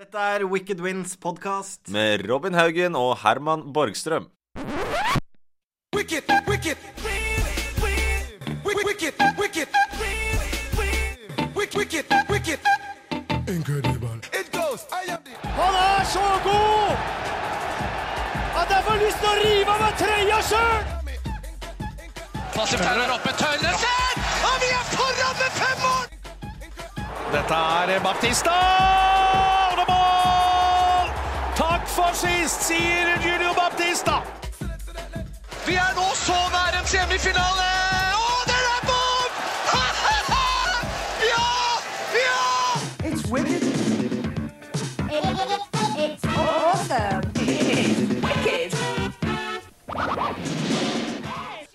Dette er Wicked Wins podkast. Med Robin Haugen og Herman Borgstrøm. Wicked, wicked, wicked, wicked, wicked, wicked, wicked, incredible. It goes. I am the. Han er så god at jeg får lyst til å rive av meg trøya sjøl! Passer Tønnesen, og vi er foran med fem mål! Dette er Baptista! Sist, sier Julio Baptista. Vi er nå så nær en semifinale,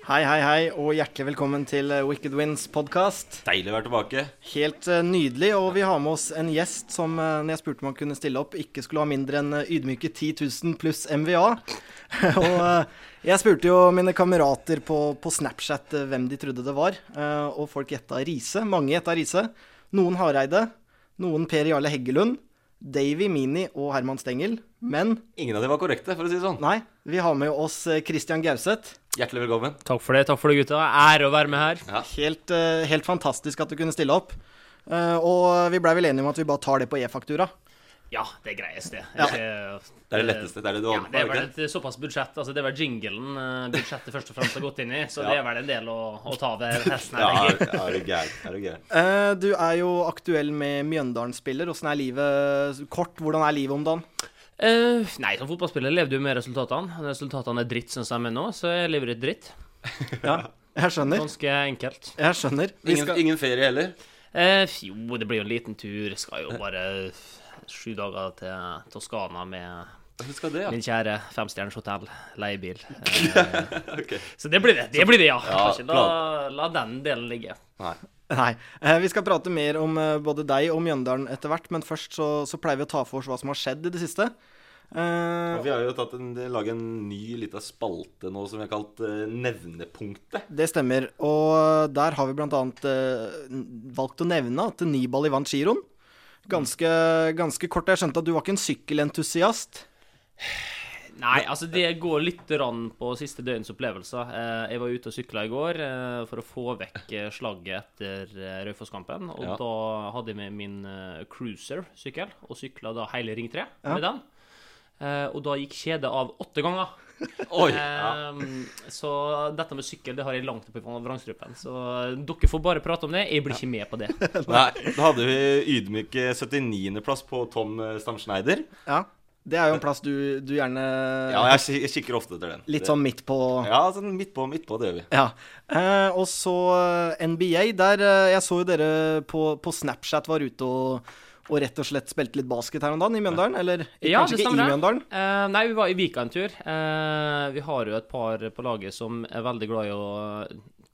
Hei, hei, hei, og hjertelig velkommen til eh, Wicked Wins podkast. Deilig å være tilbake. Helt uh, nydelig, og vi har med oss en gjest som, uh, når jeg spurte om han kunne stille opp, ikke skulle ha mindre enn ydmyke 10 000 pluss MVA. og uh, jeg spurte jo mine kamerater på, på Snapchat hvem de trodde det var, og folk gjetta Riise. Mange gjetta Riise. Noen Hareide, noen Per Jarle Heggelund, Davy Mini og Herman Stengel. Men Ingen av de var korrekte, for å si det sånn. nei, vi har med oss eh, Christian Gauseth. Hjertelig velkommen. Takk for det, takk for det, gutta. Ære å være med her. Helt, eh, helt fantastisk at du kunne stille opp. Eh, og vi blei vel enige om at vi bare tar det på e-faktura. Ja, det er greiest, det. Ja. det. Det er det letteste. Det er det du Ja, det er vel et såpass budsjett. Altså, det er vel jinglen budsjettet først og fremst har gått inn i, så Ja. det er vel en del å, å ta ved hesten her. Ja, tenker jeg. er du gæren? Er du? Eh, er jo aktuell med Mjøndalen-spiller. Åssen er livet kort? Hvordan er livet om dagen? Eh, nei, som fotballspiller lever du med resultatene. Resultatene er dritt syns jeg, er nå, så jeg lever i dritt. Ja, jeg skjønner. Ganske enkelt. Jeg skjønner. Vi Ingen, skal, ingen ferie heller? Uh, jo, det blir jo en liten tur. Jeg Skal jo bare sju dager til Toskana med det, ja? min kjære femstjerners hotell, leiebil. okay. Så det blir det. Det blir det, ja. Ja, Kanskje la, la den delen ligge. Nei. nei, eh, vi skal prate mer om eh, både deg og Mjøndalen etter hvert, men først så, så pleier vi å ta for oss hva som har skjedd i det siste. Eh, Og vi har jo tatt en, laget en ny lita spalte nå som vi har kalt uh, Nevnepunktet. det stemmer. Og der har vi blant annet eh, valgt å nevne at Nibali vant giroen. Ganske, ganske kort. Jeg skjønte at du var ikke en sykkelentusiast. Nei, altså det går litt rann på siste døgns opplevelser. Eh, jeg var ute og sykla i går for å få vekk slaget slagget etter Raufoss-kampen. Og Ja. da hadde jeg med min cruiser-sykkel og sykla da hele Ring 3 med den. Eh, og da gikk kjedet av åtte ganger. Oi! Eh, Så dette med sykkel det har jeg langt oppe i vrangstrupen. Så dere får bare prate om det. Jeg blir ikke med på det. Nei, da hadde vi ydmyke 79.-plass på Tom Stamsneider. Stamschneider. Ja, det er jo en plass du, du gjerne Ja, jeg, kik- jeg kikker ofte etter den. Litt sånn midt på Ja, sånn midt på, midt på, det gjør vi. Ja. Eh, og så eh, NBA. Der eh, Jeg så jo dere på, på Snapchat var ute og, og rett og slett spilte litt basket her om dagen i Mjøndalen. Eller Ja, kanskje ikke i. Mjøndalen? Uh, nei, vi var i Vika en tur. Uh, vi har jo et par på laget som er veldig glad i å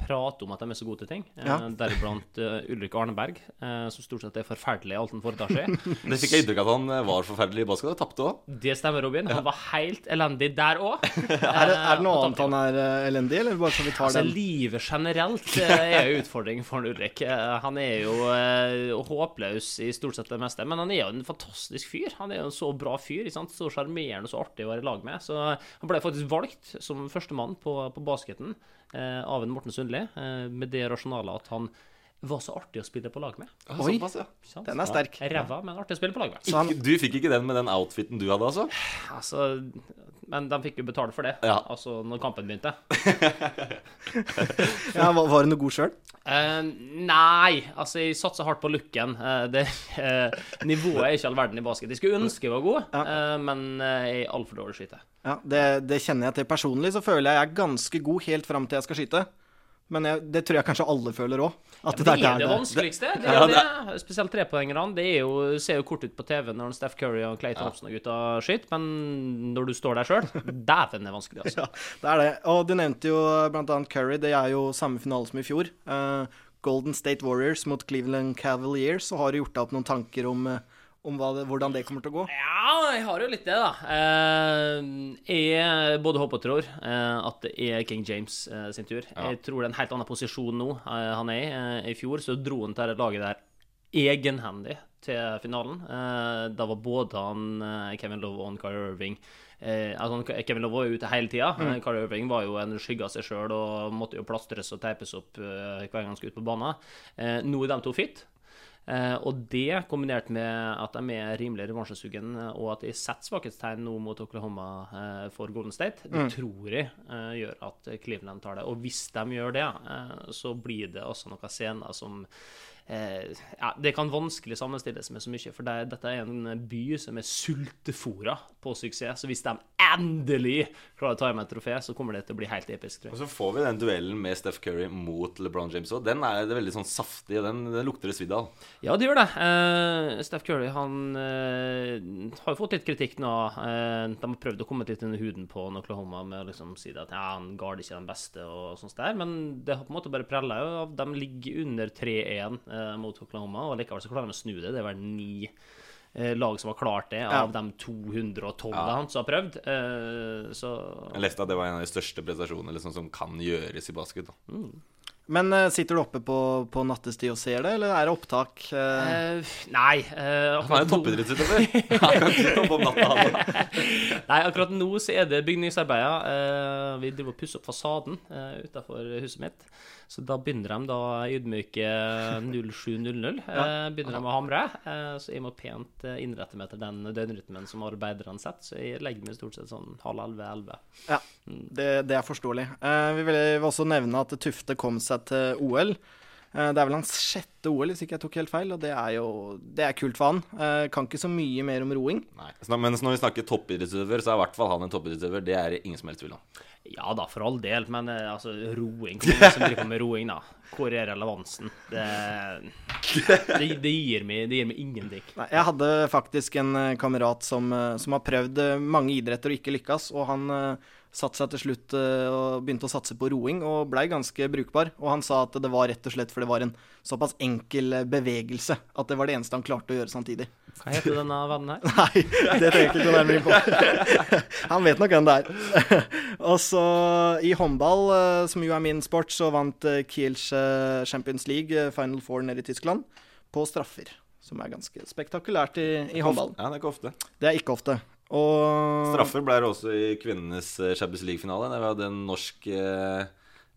prate om at de er så gode til ting. Eh, Ja. Deriblant uh, Ulrik Arneberg, eh, som stort sett er forferdelig i alt han foretar seg. Det fikk jeg inntrykk av at han eh, var forferdelig i basket og tapte òg. Det stemmer, Robin. Han var helt elendig der òg. Er det, er det noe annet han er eh, elendig eller bare så vi tar Altså, den? livet generelt eh, er jo en utfordring for Ulrik. Eh, Han er jo eh, håpløs i stort sett det meste, men han er jo en fantastisk fyr. Han er jo en så bra fyr. Ikke sant? Så sjarmerende og så artig å være i lag med. Så han ble faktisk valgt som førstemann på, på basketen eh, av en Morten Sundli, eh, med det rasjonalet at han var så artig å spille på lag med. Oi, Såpass, ja. Den er sterk. Ræva, men artig å spille på lag med. Så han, du fikk ikke den med den outfiten du hadde, altså? Altså, men de fikk jo betale for det, Ja. altså når kampen begynte. ja, var, var det noe god sjøl? Eh, nei, altså jeg satser hardt på looken. Uh, det, eh, nivået er ikke all verden i basket. Jeg skulle ønske jeg var god, eh, men eh, jeg er altfor dårlig til å skyte. Ja, det, det kjenner jeg til personlig. Så føler jeg jeg er ganske god helt fram til jeg skal skyte. Men jeg, det tror jeg kanskje alle føler òg. Ja, Det er det, det vanskeligste. Det Ja, det- det. Spesielt trepoengerne. Det er jo, ser jo kort ut på TV når Steph Curry og Clay Thompson og gutta skyter, men når du står der sjøl, dæven er vanskelig, altså. Ja, det er det. Og du nevnte jo annet Curry. Det er jo samme finale som i fjor. Eh, Golden State Warriors mot Cleveland Cavaliers. Og har du gjort deg opp noen tanker om, eh, om det, hvordan det kommer til å gå? Ja, jeg har jo litt det, da. Eh, jeg både håper og tror eh, at det er King James eh, sin tur. Jeg tror det er en helt annen posisjon nå han er i. I fjor så dro han til det laget der egenhendig til finalen. Da var både han Kevin Love og Kyrie Irving eh, altså Kevin Love var jo ute hele tida. Mm. Kyrie Irving var jo en skygge av seg sjøl og måtte jo plastres og teipes opp hver gang han skulle ut på banen. Eh, nå er de to fit. Eh, og det, kombinert med at de er rimelig revansjesugen, eh, og at de setter svakhetstegn nå mot Oklahoma eh, for Golden State, det tror jeg gjør at Cleveland tar det. Og hvis de gjør det, så blir det også noen scener som ja, Det kan vanskelig sammenstilles med så mye, for det, dette er en by som er sultefòra på suksess. Så hvis de endelig klarer å ta hjem et trofé, så kommer det til å bli helt episk, tror Og så får vi den duellen med Steph Curry mot LeBron James òg. Den er det veldig sånn saftig, og den, den lukter det svidd av. Ja, det gjør det. Eh, Steph Curry han eh, har jo fått litt kritikk nå. Eh, de har prøvd å komme litt under huden på Oklahoma med å liksom si at ja, han guarder ikke den beste, og sånt der. Men det har på en måte bare prella av- De ligger under 3-1 eh, mot Oklahoma, og likevel så klarer de å snu det. Det er vel ni eh, lag som har klart det, av de 212 han som har prøvd. Eh, så Jeg leste at det var en av de største prestasjonene liksom, som kan gjøres i basket. Da. Men eh, sitter du oppe på, på nattestid og ser det, eller er det opptak? Uh... eh, Nei. Uh, Han er jo toppidrettsutøver. Han kan ikke toppe om natta. han. Nei, akkurat nå så er det bygningsarbeider. Uh, vi driver og pusser opp fasaden uh, utafor huset mitt. Så da begynner de da ydmyke 07.00. Eh, begynner de å hamre. Eh, så jeg må pent eh, innrette meg etter den døgnrytmen som arbeiderne setter. Så jeg legger meg stort sett sånn halv elleve-elleve. Ja, det, det er forståelig. Eh, vi vil også nevne at Tufte kom seg til OL. Eh, det er vel hans sjette OL, hvis ikke jeg tok helt feil, og det er jo det er kult for han. Eh, kan ikke så mye mer om roing. Nei. Men når vi snakker toppidrettsutøver, så er i hvert fall han en toppidrettsutøver. Det er det ingen som helst tvil om. Ja da, for all del, men eh, altså, roing Hvor mange som driver med roing, da? Hvor er relevansen? Det, det, det, gir, meg, det gir meg ingenting. Nei, jeg hadde faktisk en kamerat som, som har prøvd mange idretter og ikke lykkes, og han satte seg til slutt eh, og begynte å satse på roing og blei ganske brukbar. Og han sa at det var rett og slett for det var en såpass enkel eh, bevegelse at det var det eneste han klarte å gjøre samtidig. Hva heter denne vennen her? Nei, det trenger jeg ikke gå nærmere inn på. Han vet nok hvem det er. Og så i håndball, eh, som jo er min sport, så vant Kiels Champions League, Final Four nede i Tyskland, på straffer. Som er ganske spektakulært i, i håndball. Ja, det er ikke ofte. Det er ikke ofte. Og Straffer ble det også i kvinnenes eh, Champions League-finale. Der vi hadde en norsk eh,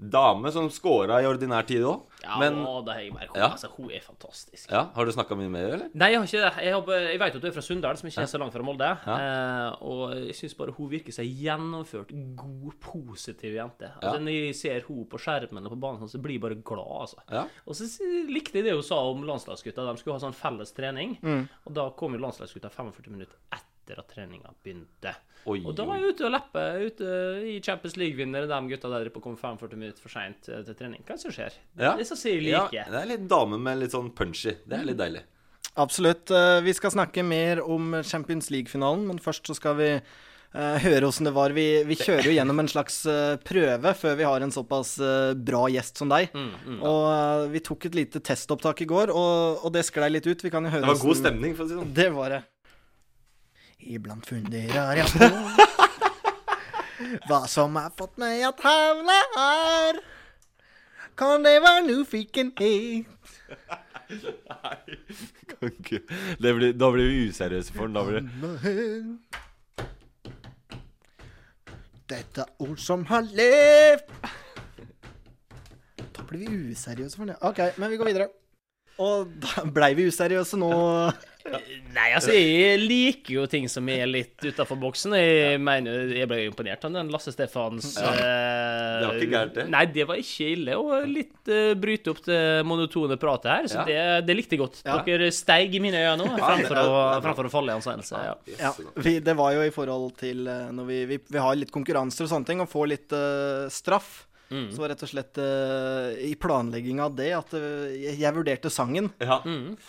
dame som scora i ordinær tid òg. Ja, Men å, det har jeg hun, Ja. altså, hun er fantastisk. ja, har du snakka mye med henne, eller? Nei, jeg har ikke det. Jeg, har, jeg vet at du er fra Sunndal, som ikke er så langt fra Molde. Ja. Eh, og jeg syns bare hun virker som gjennomført, god, positiv jente. Altså, Ja. Når jeg ser hun på skjermen og på banen, så blir jeg bare glad, altså. Ja. Og så likte jeg det hun sa om landslagsgutta. De skulle ha sånn felles trening. Mm. Og da kom jo landslagsgutta 45 minutter etter at treninga begynte. Oi, Og da var jeg ute og leppe ute i Champions League-vinnere, de gutta der på kom 45 minutter for seint til trening. Hva er det som skjer? Ja. Det er så sier like. Ja, det er litt dame med litt sånn punchy. Det er litt deilig. absolutt. eh, Vi skal snakke mer om Champions League-finalen, men først så skal vi eh, høre åssen det var. Vi, vi kjører jo gjennom en slags eh, prøve før vi har en såpass bra gjest som deg. Mm, Og eh, vi tok et lite testopptak i går, og, og det sklei litt ut. Vi kan jo høre Det var god stemning, for å si det sånn. Det var det. Iblant funderer jeg på hva som har fått meg at havne her. Kan det være nyfikenhet? Kan ikke- Det blir, da blir vi useriøse for den. Da blir det Dette er ord som har levd Da blir vi useriøse for det. OK, men vi går videre. Og da blei vi useriøse nå. Nei, altså, jeg liker jo ting som er litt utafor boksen. Jeg mener, jeg ble imponert av den Lasse Stefans eh, Det var ikke gærent, det. Nei, det var ikke ille. Og litt uh, bryte opp det monotone pratet her. Så Ja. det, det likte jeg godt. Ja. Dere steig i mine øyne nå, framfor, å, framfor å falle i anseelse. Ja. Ja, vi, det var jo i forhold til eh, når vi, vi, vi har litt konkurranser og sånne ting, og får litt uh, straff. Så var rett og slett uh, i planlegginga av det at uh, jeg, vurderte sangen Ja.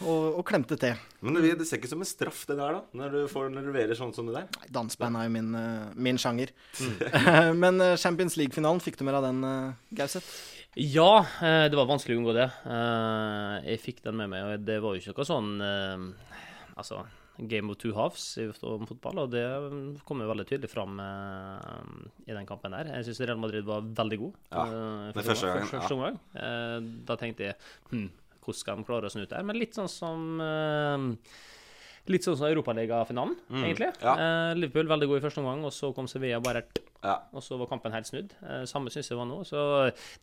og, og klemte til. Men det, det ser ikke som en straff, det der, da. Når du får leverer sånn som det der. Nei, Danseband er jo min, uh, min sjanger. Men eh, Champions League-finalen, fikk du mer av den, uh, Gauseth? Ja, eh, det var vanskelig å unngå det. Eh, Jeg fikk den med meg, og det var jo ikke noe sånn Altså, game of two halves om fotball, og det kom jo veldig tydelig fram eh, i den kampen her. Jeg syns Real Madrid var veldig god. Ja, eh, det første omgang. gangen, Første omgang. Eh, Da tenkte jeg hm, hvordan skal de klare å snu ut der. Men litt sånn som Litt sånn som Europaligafinalen, egentlig. ja. Liverpool veldig god i første omgang, og så kom Sevilla bare Ja. Og så var kampen helt snudd. Eh, samme syns jeg var nå. Så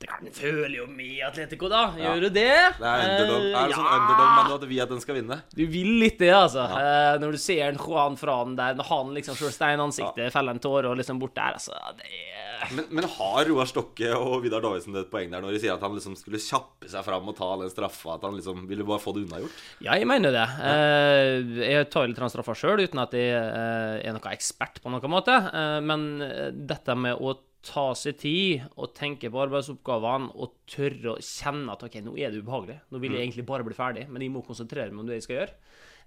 det kan føle jo med Atletico, da. Gjør du det? Det er underdog. Eh, Er det sånn ja. underdog man at vi at den skal vinne? Du vil litt det, altså. Eh, når du ser en Juan Fran der, når han liksom slår stein ansiktet, feller en tåre og liksom bort der, altså. Er Men, men har Roar Stokke og Vidar Davidsen et poeng der når de sier at han liksom skulle kjappe seg fram og ta den straffa? At han liksom ville bare få det unnagjort? Ja, jeg mener det. Eh, jeg tar litt straffa sjøl, uten at jeg eh, er noen ekspert på noen måte. Eh, men eh, dette med å ta seg tid og tenke på arbeidsoppgavene og tørre å kjenne at OK, nå er det ubehagelig. Nå vil jeg egentlig bare bli ferdig, men jeg må konsentrere meg om det jeg skal gjøre.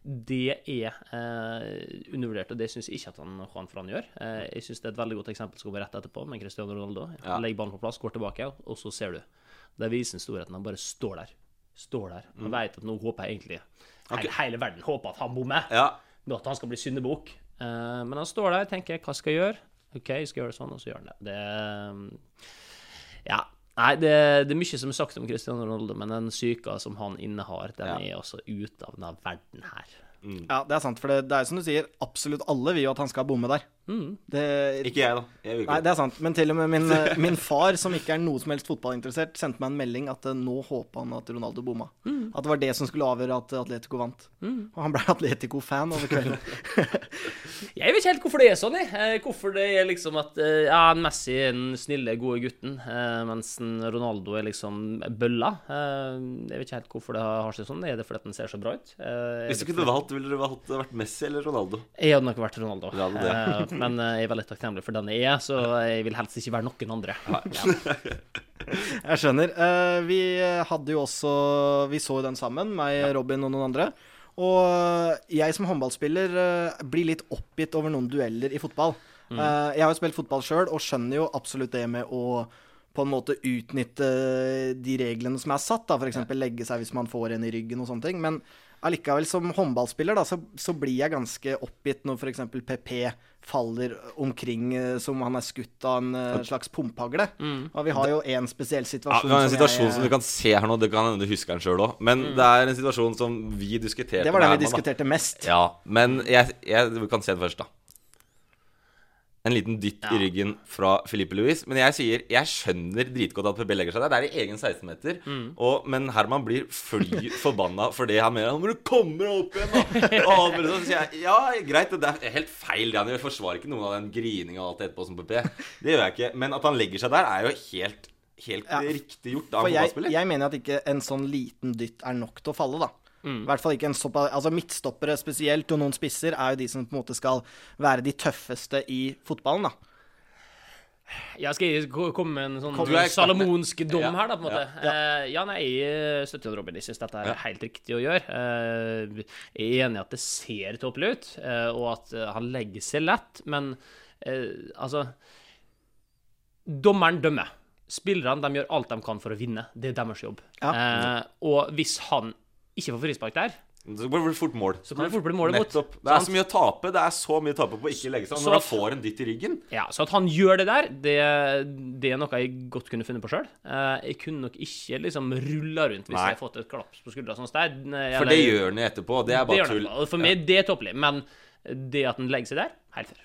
Det er eh, undervurdert, og det syns jeg ikke at han Juan Fran gjør. Eh, jeg syns det er et veldig godt eksempel som kommer rett etterpå, med Cristiano Ronaldo. Ja. Legger ballen på plass, går tilbake, og så ser du. Det viser storheten. Han bare står der. Står der. Mm. Han vet at nå håper jeg egentlig hele, hele verden håper at han bommer. Ja. At han skal bli syndebukk. Eh, men han står der og tenker hva skal jeg gjøre? OK, jeg skal gjøre det sånn, og så gjør han det. Det Ja. Nei, det, det er mye som er sagt om Cristiano Ronaldo, men den psyka som han innehar, den Ja. er også ute av denne verden her. Ja, det er sant, for det, det er jo som du sier, absolutt alle vil jo at han skal bomme der. Det, Ikke jeg, da. Jeg Nei, det er sant, men til og med min, eh, min far, som ikke er noe som helst fotballinteressert, sendte meg en melding at eh, nå håpa han at Ronaldo bomma. At det var det som skulle avgjøre at Atletico vant. Og han ble Atletico-fan over kvelden. Jeg vet ikke helt hvorfor det er sånn, jeg. Eh, Hvorfor det er liksom at ja, Messi er den snille, gode gutten, eh, mens Ronaldo er liksom bølla. Eh, Jeg vet ikke helt hvorfor det har seg sånn. Er det fordi den ser så bra ut? Hvis du kunne valgt, ville du valgt vært Messi eller Ronaldo? Jeg hadde nok vært Ronaldo. Ronaldo, det. Men eh, jeg er veldig takknemlig for den jeg er, så jeg vil helst ikke være noen andre. Ja. Jeg skjønner. Eh, vi hadde jo også Vi så jo den sammen, meg, Robin og noen andre. Og jeg som håndballspiller eh, blir litt oppgitt over noen dueller i fotball. Eh, jeg har jo spilt fotball sjøl og skjønner jo absolutt det med å på en måte utnytte de reglene som er satt, da, f.eks. legge seg hvis man får en i ryggen og sånne ting. Men allikevel, som håndballspiller, da, så, så blir jeg ganske oppgitt når f.eks. PP faller omkring eh, som han er skutt av en eh, slags pumphagle. Og vi har jo én spesiell Ja, situasjon vi har en som situasjon jeg- som du kan se her nå. Det kan hende du husker den sjøl òg. Men det er en situasjon som vi diskuterte. Det var den vi da. diskuterte mest. Ja, men jeg, jeg vi kan se den først, da. En liten dytt i ryggen fra Filipe Louis. Men jeg sier jeg skjønner dritgodt at PB legger seg der. Det er i egen 16-meter. Mm. Men Herman blir fly forbanna for det han mener. 'Nå må du komme deg opp igjen', da. Og sånn, så sier jeg ja, greit, det er helt feil det han gjør. Forsvarer ikke noen av den grininga og alt etterpå som PP. Det gjør jeg ikke. Men at han legger seg der, er jo helt, helt Ja. riktig gjort av en jeg, jeg mener at ikke en sånn liten dytt er nok til å falle, da. Mm. I hvert fall ikke en såpass Altså midtstoppere spesielt, og noen spisser, er jo de som på en måte skal være de tøffeste i fotballen, da. Jeg skal komme med en sånn Du salomonsk dom Ja, her, da, på en måte? Ja, ja nei, jeg støtter Robin. Jeg syns dette er helt riktig å gjøre. Eh, Jeg er enig i at det ser tåpelig ut, eh, og at eh, han legger seg lett, men eh, altså Dommeren dømmer. Spillerne gjør alt de kan for å vinne. Det er deres jobb. Ja. Eh, og hvis han ikke får frispark der, Så blir det fort mål. så kan det fort bli målet mot. Nettopp. Det er så mye å tape. Det er så mye å tape på å ikke legge seg. Når han får en dytt i ryggen Ja, så at han gjør det der, det, det er noe jeg godt kunne funnet på sjøl. jeg kunne nok ikke liksom rulla rundt hvis Nei. jeg hadde fått et klaps på skuldra sånn sted. For det gjør han jo etterpå. Det er bare det tull. for meg, det er tåpelig. Men det at han legger seg der, helt fair.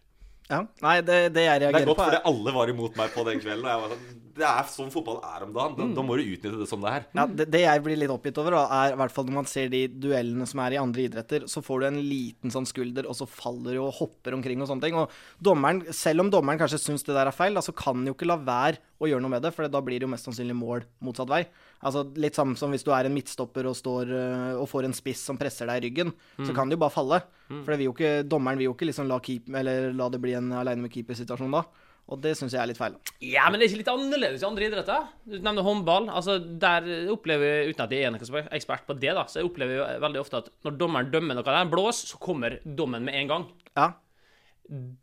Ja. Nei, det, det jeg Det er godt på, fordi alle var imot meg på den kvelden. Og jeg var sånn, det er sånn fotball er om dagen. Da, da må du utnytte det som det er. ja, det, det jeg blir litt oppgitt over, da, er i hvert fall når man ser de duellene som er i andre idretter, så får du en liten sånn skulder, og så faller du og hopper omkring og sånne ting. Og dommeren, selv om dommeren kanskje syns det der er feil, da, så kan han jo ikke la være å gjøre noe med det, for da blir det jo mest sannsynlig mål motsatt vei. Altså Litt samme som hvis du er en midtstopper og, står, øh, og får en spiss som presser deg i ryggen, så kan det jo bare falle. For det vil jo ikke, dommeren vil jo ikke liksom la, keep, eller la det bli en aleine med keeper-situasjon da. Og det syns jeg er litt feil. Ja, men det er ikke litt annerledes i andre idretter? Du nevner håndball. Altså, Der opplever jeg, uten at jeg er noen ekspert på det, da, så jeg opplever jo veldig ofte at når dommeren dømmer noe der, blås, så kommer dommen med en gang. Ja.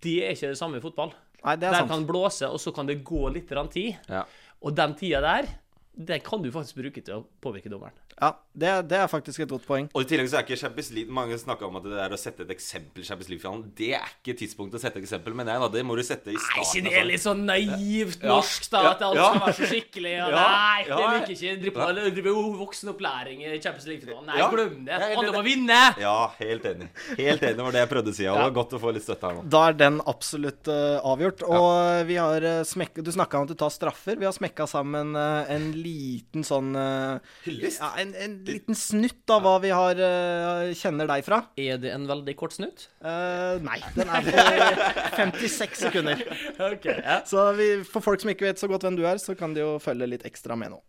Det er ikke det samme i fotball. Nei, det er Der sant. kan blåse, og så kan det gå litt tid. Ja. Og den tida der, den kan du faktisk bruke til å påvirke dommeren. Ja, det, det er faktisk et godt poeng. Og i tillegg så er ikke Champions League Mange snakka om at det er å sette et eksempel i Champions League-finalen. Det er ikke tidspunktet å sette et eksempel, men jeg. da Det må du sette i starten. Nei, ikke det altså. er litt sånn naivt Ja. norsk, da? At alt Ja. skal være så skikkelig? Ja. Nei, det liker ikke. Driver på- driver jo voksenopplæring i Champions League-finalen. Nei, Ja. glem det. Alle må vinne! Ja, helt enig. Helt enig var det jeg prøvde å si. Og det var godt å få litt støtte her nå. Da er den absolutt uh, avgjort. Og eh, vi har uh, smekka Du snakka om at du tar straffer. Vi har smekka sammen uh, en liten sånn eh, Hyllest. ja, en, en liten snutt av hva vi har eh, kjenner deg fra. Er det en veldig kort snutt? Uh, nei, den er på 56 sekunder. okay, ja. Så vi, for folk som ikke vet så godt hvem du er, så kan de jo følge litt ekstra med nå.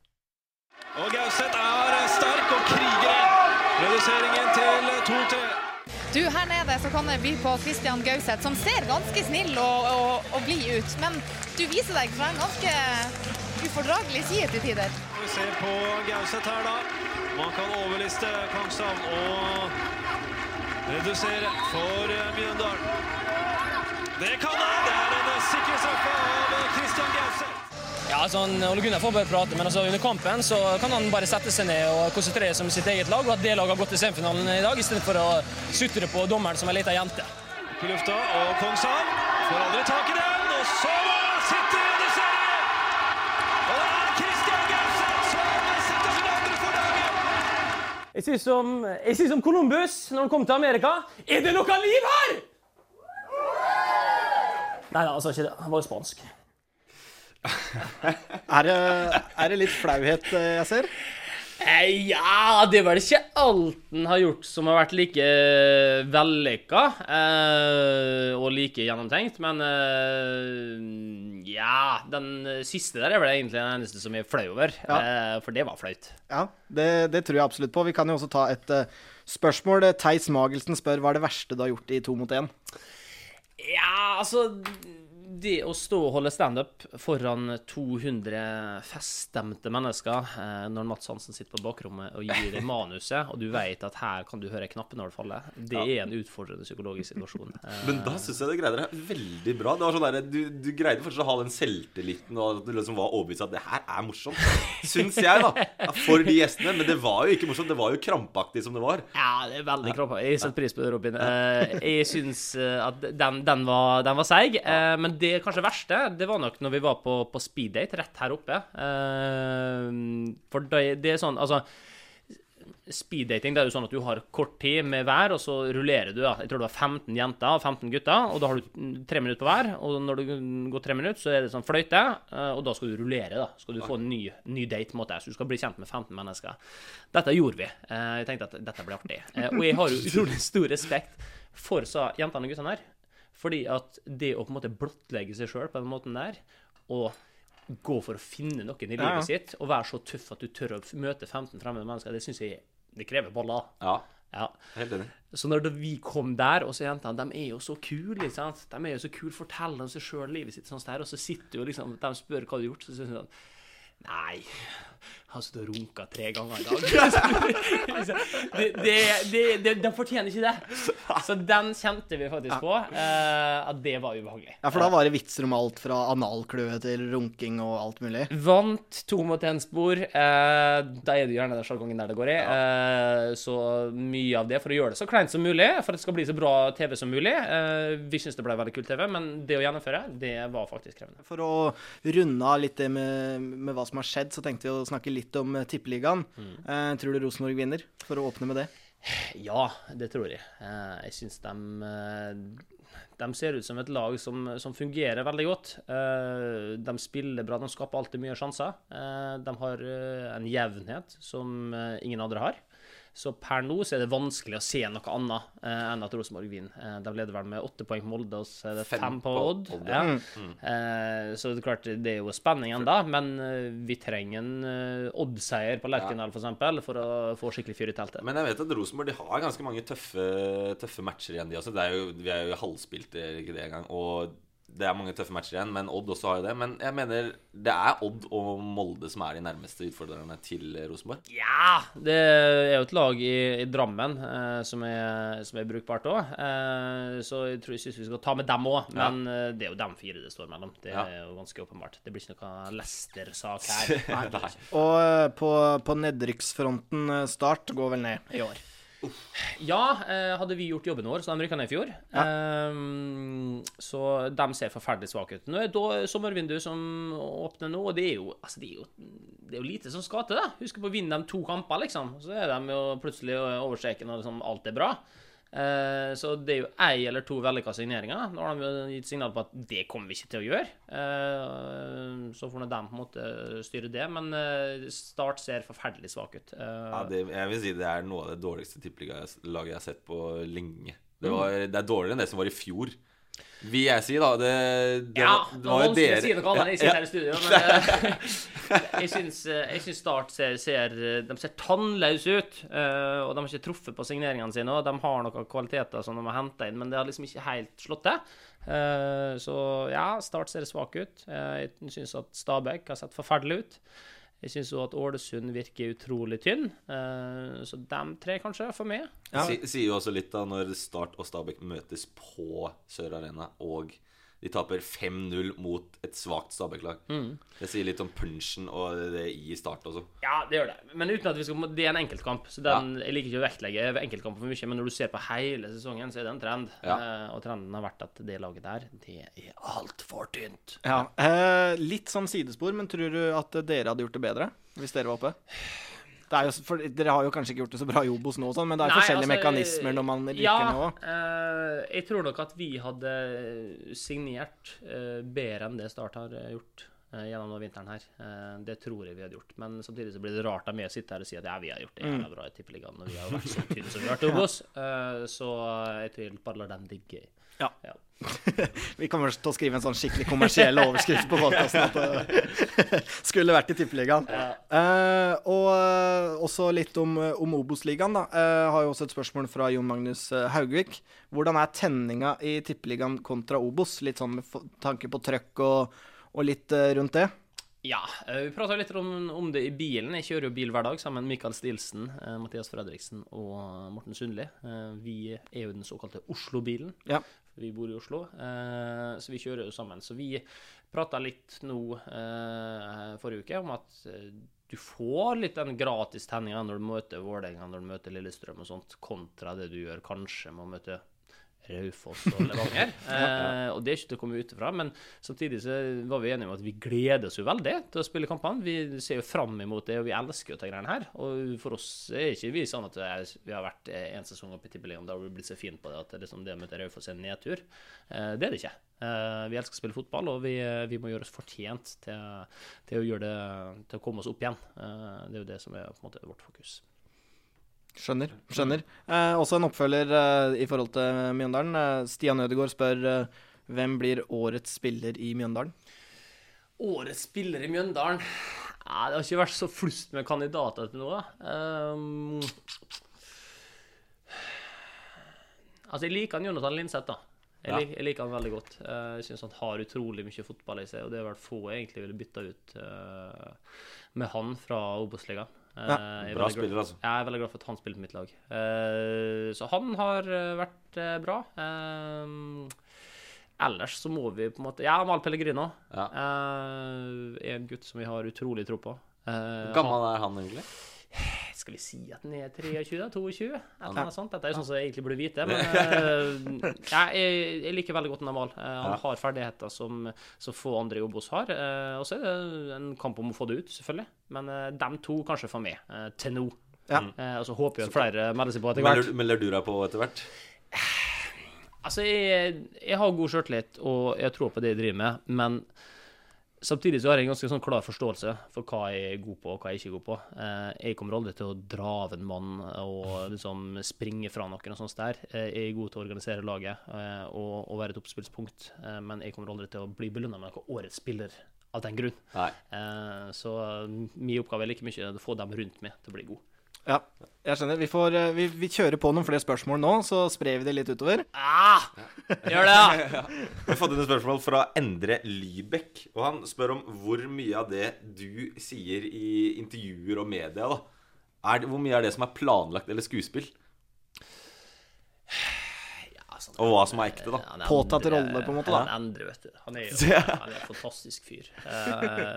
Og Gauseth er sterk og kriger inn. Reduseringen til 2-3. Du, Her nede så kan jeg by på Christian Gauseth, som ser ganske snill og, og, og blid ut. Men du viser deg fra en ganske ufordragelig side til tider. Vi ser på Gauseth her, da. Man kan overliste Kongshavn og redusere for eh, Mjøndalen. Det kan han! Det er en sikker straffe av Christian Gauseth. Ja, altså han, Ole Gunnar får bare prate, men altså under kampen så kan han bare sette seg ned og konsentrere seg om sitt eget lag, og at det laget har gått til semifinalen i dag, istedenfor å sutre på dommeren som ei lita jente. På lufta, og Kongshavn får aldri tak i den, og så sitter reduseringen! Og det er Christian Gauseth som setter sin andre for dagen! Jeg sier som, som Columbus når han kom til Amerika. Er det noe liv her?! Nei da, altså ikke det. Han var jo spansk. Er det, er det litt flauhet eh, jeg ser? Eh, Ja, det er vel ikke alt han har gjort som har vært like eh, vellykka eh, og like gjennomtenkt, men ja Den siste der er vel egentlig den eneste som er flau over, ja. for det var flaut. Ja, det, det tror jeg absolutt på. Vi kan jo også ta et spørsmål. Theis Magelsen spør hva er det verste du har gjort i to mot én? Ja, altså Det å stå og holde standup foran 200 feststemte mennesker eh, når Mats Hansen sitter på bakrommet og gir deg manuset, og du vet at her kan du høre knappen når det faller, det er en utfordrende psykologisk situasjon. Eh, Men da syns jeg du greide deg veldig bra. Det var sånn der, du, du greide fortsatt å ha den selvtilliten og at du liksom var overbevist at det her er morsomt. Syns jeg, da. For de gjestene. Men det var jo ikke morsomt. Det var jo krampaktig som det var. Ja, det er veldig krampaktig. Jeg setter pris på det, Robin. Eh, jeg syns eh, at den, den, var, den var seig. eh, men det kanskje verste, det var nok når vi var på, på speeddate rett her oppe. Eh, for det, det er sånn, altså Speeddating det er jo sånn at du har kort tid med hver, og så rullerer du. Ja. Jeg tror det var 15 jenter og 15 gutter, og da har du tre minutter på hver. Og når det går tre minutter, så er det sånn fløyte, eh, og da skal du rullere. da. Skal du få en ny, ny date, måte. Så du skal bli kjent med 15 mennesker. Dette gjorde vi. Eh, Jeg tenkte at dette blir artig. Og jeg har jo utrolig stor respekt for så jentene og guttene her. Fordi at det å på en måte blottlegge seg sjøl på den måten der, og gå for å finne noen i livet Ja, sitt, og være så tøff at du tør å møte 15 fremmede mennesker, det syns jeg det krever baller. Ja, Ja. Så når vi kom der, og så jentene, de er jo så kule, ikke sant? De er jo så kule, forteller om seg sjøl livet sitt sånn der, og så sitter jo liksom, de spør hva du har gjort, så sier de sånn Nei, jeg har sittet og runka tre ganger i dag. det, det, det, de fortjener ikke det. Så den kjente vi faktisk på, uh, at det var ubehagelig. Ja, for da var det vitser om alt fra analkløe til runking og alt mulig. Vant to mot én-spor. Uh, da er det gjerne den sjargongen der det går i. Uh, så mye av det for å gjøre det så kleint som mulig, for at det skal bli så bra TV som mulig. Vi syns det ble veldig kult TV, men det å gjennomføre, det var faktisk krevende. For å runde av litt det med, med hva som har skjedd, så tenkte vi å snakke litt om eh, Tippeligaen. Mm. tror du Rosenborg vinner? For å åpne med det. Ja, det tror jeg. Eh, jeg syns de De ser ut som et lag som, som fungerer veldig godt. Eh, de spiller bra, de skaper alltid mye sjanser. Eh, de har eh, en jevnhet som eh, ingen andre har. Så per nå så er det vanskelig å se noe annet eh, enn at Rosenborg vinner. Eh, de leder vel med åtte poeng på Molde, og så er det Fem fem på på Odd. Odd, Ja. Mm. Eh, så det er klart, det er jo spenning ennå, men eh, vi trenger en eh, Odd-seier på Lerkendal for eksempel, for å få skikkelig fyr i teltet. Men jeg vet at Rosenborg de har ganske mange tøffe, tøffe matcher igjen, de også. Det er jo, vi er jo halvspilt, det ikke det engang. Og det er mange tøffe matcher igjen, men Odd også har jo det. Men jeg mener det er Odd og Molde som er de nærmeste utfordrerne til Rosenborg. Ja! Det er jo et lag i, i Drammen eh, som, er, som er brukbart òg. Eh, så jeg tror jeg synes vi skal ta med dem òg. Men ja. det er jo dem fire det står mellom. Det Ja. er jo ganske åpenbart. Det blir ikke noe Lester-sak her. Nei. Og eh, på, på nedrykksfronten eh, Start går vel ned i år. Ja, eh, hadde vi gjort jobben vår, så de rykka ned i fjor. Ehm, så de ser forferdelig svake ut. Nå er det sommervindu som åpner nå, og det er jo, altså, det er jo, det er jo lite som skal til. Husk på å vinne de to kamper, liksom. Så er de jo plutselig over streken og liksom alt er bra. Eh, så det er jo ei eller to vellykka signeringer. Nå har de gitt signal på at det kommer vi ikke til å gjøre. Eh, så får nå de på en måte styre det. Men eh, Start ser forferdelig svak ut. Ja, det, jeg vil si det er noe av det dårligste tippeligaget jeg har sett på lenge. Det, var, det er dårligere enn det som var i fjor. Vil jeg si, da. Det, det, Ja, det det var vanskelig å si noe annet. Jeg sitter Ja, her i studio, men eh, jeg syns, eh, jeg syns Start ser, ser De ser tannløse ut. eh, Og de har ikke truffet på signeringene sine. Og de har noen kvaliteter som de har henta inn, men det har liksom ikke helt slått til. Eh, Så ja, Start ser svak ut. Eh, Jeg syns at Stabæk har sett forferdelig ut. Jeg syns òg at Ålesund virker utrolig tynn. Eh, Så dem tre, kanskje, for meg. Ja. sier jo også litt da når Start og Stabæk møtes på Sør Arena, og de taper 5-0 mot et svakt Stabæk-lag. Mm. Det sier litt om punchen og det i Start også. Ja, det gjør det. Men uten at vi skal, det er en enkeltkamp. Så den, Jeg liker ikke å vektlegge enkeltkamper for mye, men når du ser på hele sesongen, så er det en trend. Ja. Eh, og trenden har vært at det laget der, det er altfor tynt. Ja. Eh, litt sånn sidespor, men tror du at dere hadde gjort det bedre hvis dere var oppe? Jo, for, dere har jo kanskje ikke gjort det så bra i Obos nå, sånn, men det er Nei, forskjellige altså, mekanismer når man rykker ja, ned òg. eh, jeg tror nok at vi hadde signert eh, bedre enn det Start har eh, gjort gjennom denne vinteren her. Eh, det tror jeg vi hadde gjort. Men samtidig så blir det rart av meg å sitte her og si at ja, vi har gjort det jævla bra i Tippeligaen Og vi har vært så tynne som vi har vært Obos. Eh, så jeg tror jeg bare lar den digge. Ja. Ja. Vi kommer til å skrive en sånn skikkelig kommersiell overskrift på podkasten at det skulle vært i Tippeligaen. Eh, og eh, også litt om, om Obos-ligaen, da. Eh, har jo også et spørsmål fra Jon Magnus eh, Haugvik. Hvordan er tenninga i Tippeligaen kontra Obos? Litt sånn med tanke på trøkk og, og litt eh, rundt det. Ja, eh, vi prata litt om, om det i bilen. Jeg kjører jo bil hver dag sammen med Mikael Stilsen, eh, Mathias Fredriksen og Morten Sundli. Vi er jo den såkalte Oslo-bilen. Ja. Vi bor i Oslo, så vi kjører jo sammen. Så vi prata litt nå forrige uke om at du får litt den gratis tenninga når du møter Vålerenga, når du møter Lillestrøm og sånt, kontra det du gjør kanskje med å møte Raufoss og Levanger. eh, og det er ikke til å komme ut ifra. Men samtidig så var vi enige om at vi gleder oss jo veldig til å spille kampene. Vi ser jo fram imot det, og vi elsker jo de greiene her. Og for oss er ikke vi sånn at er, vi har vært eh, en sesong oppe i Tippeligaen der vi blitt så fine på det at det, liksom, det å møte Raufoss er en nedtur. Eh, det er det ikke. Eh, vi elsker å spille fotball, og vi, vi må gjøre oss fortjent til, til å gjøre det til å komme oss opp igjen. Eh, det er jo det som er på en måte vårt fokus. Skjønner. skjønner. Eh, også en oppfølger eh, i forhold til Mjøndalen. Eh, Stian Ødegaard spør eh, hvem blir årets spiller i Mjøndalen? Årets spiller i Mjøndalen ja, Det har ikke vært så flust med kandidater til noe. Um, altså, jeg liker han Jonathan Linseth, da. Jeg, Ja. lik, jeg liker han veldig godt. Eh, jeg syns han har utrolig mye fotball i seg, og det har vært få jeg egentlig ville bytta ut eh, med han fra Obos-ligaen. Eh, Ja, er Bra spiller, altså. jeg er veldig glad for at han spiller på mitt lag. Eh, så han har eh, vært eh, bra. Eh, ellers så må vi på en måte Ja, Mal Pellegrino. Ja. Eh, en gutt som vi har utrolig tro på. Eh, Hvor gammel er han egentlig? Skal vi si at den er 23? 22? Et eller annet sånt. Dette er jo sånn som jeg egentlig burde vite. Men uh, jeg, jeg liker veldig godt Namal. Uh, han Ja. har ferdigheter som, som få andre i Obos har. Uh, og så er det en kamp om å få det ut, selvfølgelig. Men eh, dem to kanskje for meg, eh, til nå. Ja. Eh, og så håper jeg at flere melder seg på etter hvert. hvert. melder du deg på etter hvert? Altså, jeg, jeg har god sjøltillit, og jeg tror på det jeg driver med, men samtidig så har jeg en ganske sånn klar forståelse for hva jeg er god på, og hva jeg ikke er god på. Eh, jeg kommer aldri til å dra av en mann og liksom springe fra noen og sånt der. Eh, jeg er god til å organisere laget eh, og, og være et oppspillspunkt, men jeg kommer aldri til å bli belønna med noe årets spiller av den grunn. Nei. Så min oppgave er like mye å få dem rundt meg til å bli gode. Ja, jeg skjønner. Vi, får, eh, vi, vi kjører på noen flere spørsmål nå, så sprer vi det litt utover. Ah! Gjør det, ja. Vi har fått inn et spørsmål fra Endre Lybekk. Og han spør om hvor mye av det du sier i intervjuer og media, da er det, Hvor mye er det som er planlagt eller skuespill? Og hva som er ekte, da. han Påtatt Endre- rolle, på en måte, da. Han Endre, vet du. Han er jo han er en fantastisk fyr. Uh,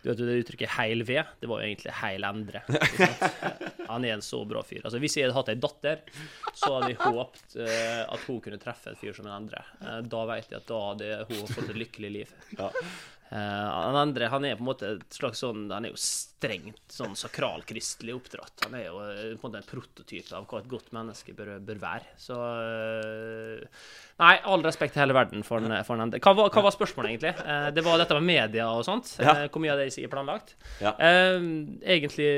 du vet jo det uttrykket 'heil ved'? Det var jo egentlig 'heil Endre'. ikke sant? Han er en så bra fyr. Altså, Hvis jeg hadde hatt ei datter, så hadde jeg håpet uh, at hun kunne treffe et fyr som en Endre. Uh, da vet jeg at da hadde hun fått et lykkelig liv. Eh, han andre han er på en måte et slags sånn Han er jo strengt sånn sakralkristelig oppdratt. Han er jo eh, på en måte en prototype av hva et godt menneske bør, bør være. Så eh, Nei, all respekt til hele verden for en, for en. Hva, hva var spørsmålet, egentlig? Eh, det var dette med media og sånt. Ja. Eh, hvor mye av det sier planlagt? Ja. Eh, egentlig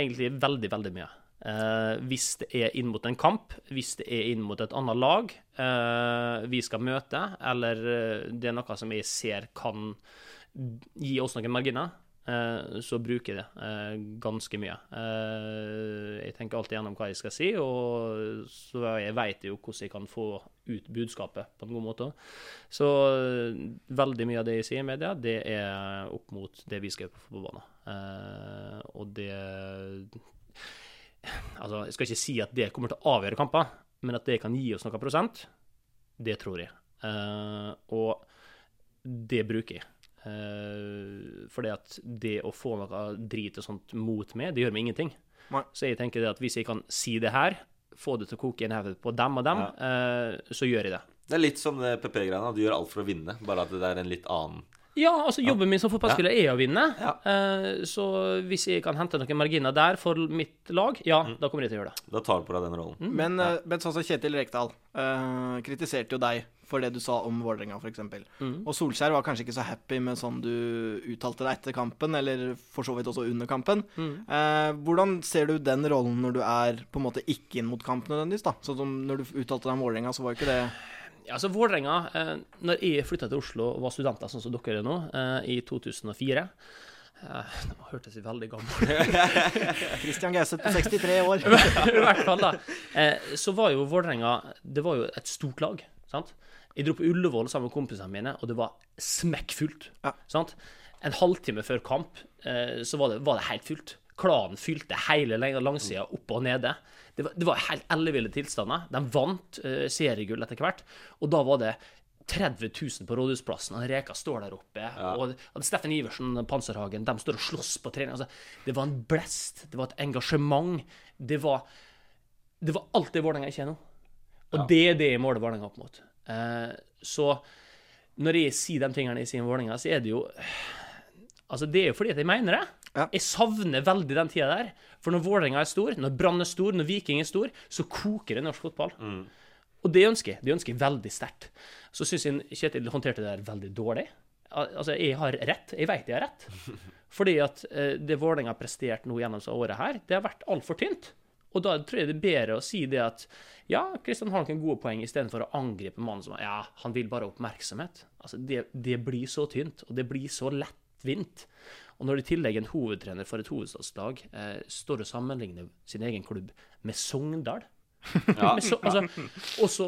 Egentlig veldig, veldig mye. Eh, hvis det er inn mot en kamp, hvis det er inn mot et annet lag eh, vi skal møte, eller eh, det er noe som jeg ser kan gi oss noen marginer, så bruker jeg det ganske mye. Jeg tenker alltid gjennom hva jeg skal si, og så jeg vet jo hvordan jeg kan få ut budskapet på en god måte. Så veldig mye av det jeg sier i media, det er opp mot det vi skal gjøre på. Eh, og det Altså, jeg skal ikke si at det kommer til å avgjøre kamper, men at det kan gi oss noen prosent, det tror jeg. Uh, og det bruker jeg. Uh, fordi at det å få noe drit og sånt mot meg, det gjør meg ingenting. Nei. Så jeg tenker det at hvis jeg kan si det her, få det til å koke i hodet på dem og dem, eh, så gjør jeg det. Det er litt som det PP-greiene. Du gjør alt for å vinne, bare at det er en litt annen Ja, altså jobben min som fotballspiller er å vinne. Ja. Eh, så hvis jeg kan hente noen marginer der for mitt lag, ja, Mm. da kommer jeg til å gjøre det. Da tar du på deg den rollen. Men, ja. men sånn som Kjetil Rekdal uh, kritiserte jo deg for det du sa om Vålerenga, f.eks. Mm. Og Solskjær var kanskje ikke så happy med sånn du uttalte deg etter kampen, eller for så vidt også under kampen. Mm. Uh, hvordan ser du den rollen når du er på en måte ikke inn mot kamp nødvendigvis, da? Sånn som når du uttalte deg om Vålerenga, så var jo ikke det Ja, altså Vålerenga eh, Når jeg flytta til Oslo og var studenter, sånn som dere er nå, eh, i 2004 eh, Nå hørtes jeg veldig gammel Christian Gauseth på 63 år. I hvert fall, da. Eh, så var jo Vålerenga Det var jo et stort lag. sant? Jeg dro på Ullevål sammen med kompisene mine, og det var smekkfullt. Ja. sant? En halvtime før kamp eh, så var det, var det helt fullt. Klanen fylte hele lang- langsida oppe og nede. Det var, det var helt elleville tilstander. De vant uh, seriegull etter hvert, og da var det 30 000 på Rådhusplassen, og Reka står der oppe. Og, og Steffen Iversen og Panserhagen de står og slåss på trening. Altså, det var en blest, det var et engasjement. Det var, det var alt det Vålerenga ikke er nå. Og det er det jeg måler Vålerenga opp mot. Uh, så når jeg sier de tingene jeg sier om Vålerenga, så er det jo Altså, det er jo fordi at jeg mener det. Ja. Jeg savner veldig den tida der. For når Vålerenga er stor, når Brann er stor, når Viking er stor, så koker det norsk fotball. Og det ønsker jeg. Det ønsker jeg veldig sterkt. Så syns jeg Kjetil håndterte det der veldig dårlig. Altså, jeg har rett. Jeg vet jeg har rett. Fordi at eh, det Vålerenga har prestert nå gjennom dette året her, det har vært altfor tynt. Og da tror jeg det er bedre å si det at ja, Kristian har noen gode poeng, istedenfor å angripe mannen som ja, han vil bare ha oppmerksomhet. Altså, det, det blir så tynt, og det blir så lettvint. Og når i tillegg en hovedtrener for et hovedstadslag eh, står og sammenligner sin egen klubb med Sogndal Ja. men så, altså, og så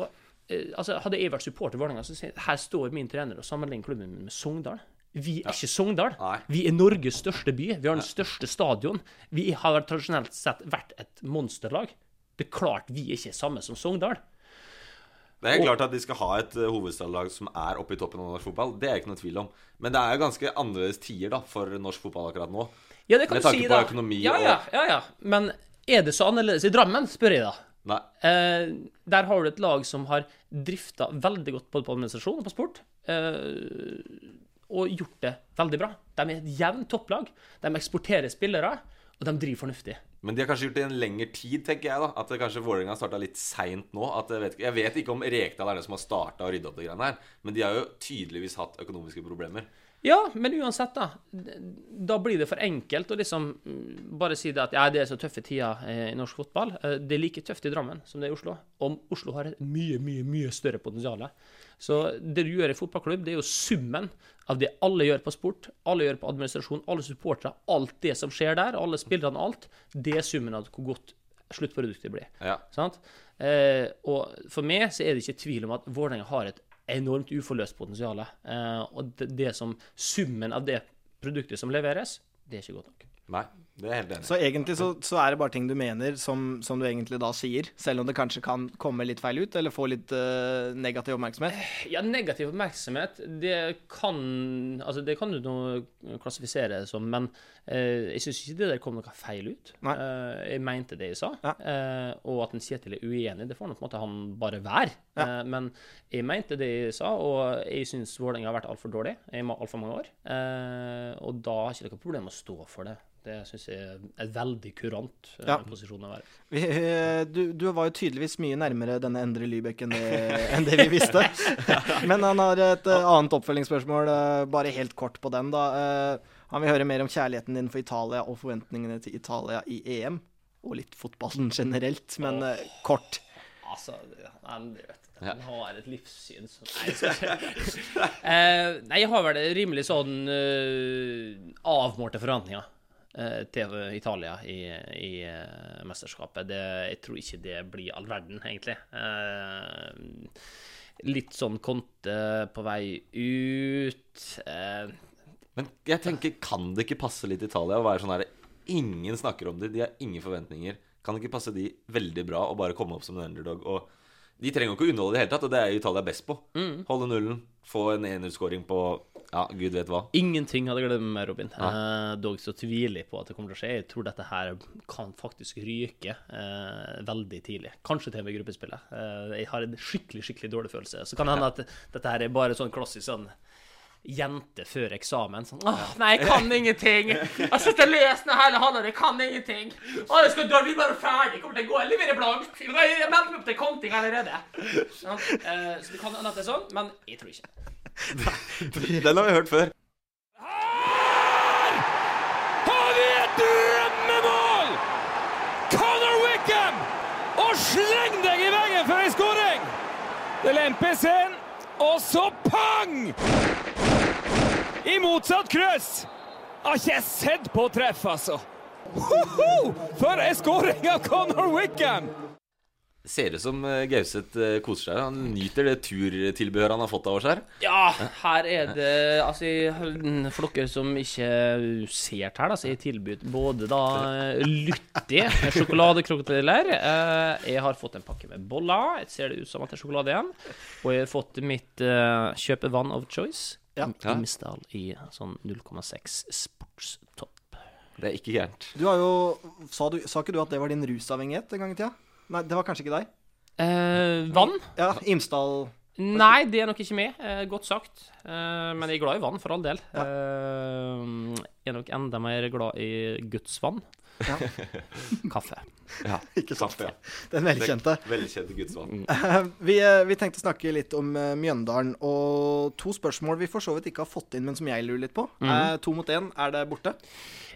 eh, altså, Hadde jeg vært supporter Vålerenga, så sier jeg her står min trener og sammenligner klubben min med Sogndal. Vi er ikke Sogndal. Nei. Vi er Norges største by. Vi har den største stadion. Vi har tradisjonelt sett vært et monsterlag. Det er klart vi er ikke samme som Sogndal. Det er klart at de skal ha et uh, hovedstadlag som er oppe i toppen av norsk fotball. Det er ikke noe tvil om. Men det er jo ganske annerledes tider da for norsk fotball akkurat nå. Ja, det kan Med du tanke si, på da. økonomi ja, ja, ja, ja. Men er det så annerledes i Drammen, spør jeg da. Nei. Eh, der har du et lag som har drifta veldig godt både på administrasjon og på sport. Eh, og gjort det veldig bra. De er et jevnt topplag. De eksporterer spillere, og de driver fornuftig. Men de har kanskje gjort det i en lengre tid, tenker jeg. da At det kanskje Vålerenga starta litt seint nå. Jeg, vet, jeg vet ikke om Rekdal er det som har starta å rydde opp det greiene her. Men de har jo tydeligvis hatt økonomiske problemer. Ja, men uansett, da. Da blir det for enkelt å liksom mm, bare si det at ja, det er så tøffe tider eh, i norsk fotball. Eh, Det er like tøft i Drammen som det er i Oslo. Og Oslo har et mye, mye, mye større potensial. Så det du gjør i fotballklubb, det er jo summen av det alle gjør på sport, alle gjør på administrasjon, alle supportere, alt det som skjer der, alle spillerne, alt. Det er summen av hvor godt sluttproduktet blir. Ja. Sant? Eh, og for meg så er det ikke tvil om at Vålerenga har et enormt uforløst potensial. Eh, og det, det som summen av det produktet som leveres, det er ikke godt nok. Nei, det er helt enig. Så egentlig så, så er det bare ting du mener som, som du egentlig da sier, selv om det kanskje kan komme litt feil ut, eller få litt uh, negativ oppmerksomhet? Ja, negativ oppmerksomhet, det kan Altså, det kan du nå klassifisere som, men uh, jeg syns ikke det der kom noe feil ut. Nei. Eh, jeg mente det jeg sa, Ja. og at en Kjetil er uenig, det får nå på en måte han bare være. Ja. Eh, men jeg mente det jeg sa, og jeg syns Vålerenga har vært altfor dårlig i altfor mange år. Eh, og da har jeg ikke noe problem med å stå for det. Det syns jeg er en veldig kurant eh, Ja. posisjon å være. Vi, eh, du, du var jo tydeligvis mye nærmere denne Endre Lybekk enn det, enn det vi visste. Men han har et eh, annet oppfølgingsspørsmål, bare helt kort på den, da. Han vil høre mer om kjærligheten din for Italia og forventningene til Italia i EM. Og litt fotballen generelt, men oh. kort. Altså, han, vet, han har et livssyn som Nei, jeg eh, Nei, jeg har vel rimelig sånn uh, avmålte forventninger til Italia i, i eh, mesterskapet. Det, jeg tror ikke det blir all verden, egentlig. Eh, litt sånn Conte på vei ut. Eh, Men jeg tenker, kan det ikke passe litt Italia å være sånn her Ingen snakker om det, de har ingen forventninger. Kan det ikke passe de veldig bra å bare komme opp som en underdog? Og de trenger jo ikke å underholde i det hele tatt, og det er Italia best på. Holde nullen, få en 1-0-skåring på ja, gud vet hva. Ingenting hadde gledet meg, Robin. Eh, dog så tviler jeg på at det kommer til å skje. Jeg tror dette her kan faktisk ryke eh, veldig tidlig. Kanskje til og med gruppespillet. Eh, jeg har en skikkelig skikkelig dårlig følelse. Så kan det hende at dette her er bare sånn klassisk sånn jente før eksamen. Sånn Åh, nei, jeg kan ingenting! Jeg har sittet og leser den hele halvåret, jeg kan ingenting! Å, jeg skal dra, vi er bare ferdig! Kommer til å gå, jeg leverer blankt! Jeg meldte meg opp til konting allerede! Ja, eh, så det kan hende at det er sånn, men jeg tror ikke. Den har vi hørt før. Har vi et drømmemål! Connor Wickham! Og sleng deg i veggen for ei skåring! Det lempes inn, og så pang! I motsatt kryss! Har ikke sett på treff, altså. Hoho! For en skåring av Conor Wickham! Ser ut som eh, Gauseth eh, koser seg. Han nyter det turtilbehøret han har fått av oss her. Ja, her er det Altså, for dere som ikke ser her, da, så er tilbudt både da Lytti sjokoladekrokodiller. Eh, jeg har fått en pakke med boller. Jeg ser det ut som at det er sjokolade igjen. Og jeg har fått mitt uh, kjøpevann of choice. Ja. Imsdal i sånn 0,6 sportstopp. Det er ikke gærent. Du har jo sa, du, sa ikke du at det var din rusavhengighet en gang i tida? Nei, det var kanskje ikke deg? Eh, vann? Ja, Imsdal Nei, det er nok ikke med. Eh, godt sagt. Eh, men jeg er glad i vann, for all del. Eh, jeg er nok enda mer glad i Guds vann. Ja. Kaffe. Ja, Ikke sant? Kaffe, ja. Den velkjente. Velkjente gudsvann. Vi, eh, vi tenkte å snakke litt om eh, Mjøndalen, og to spørsmål vi for så vidt ikke har fått inn, men som jeg lurer litt på. Eh, to mot én, er det borte?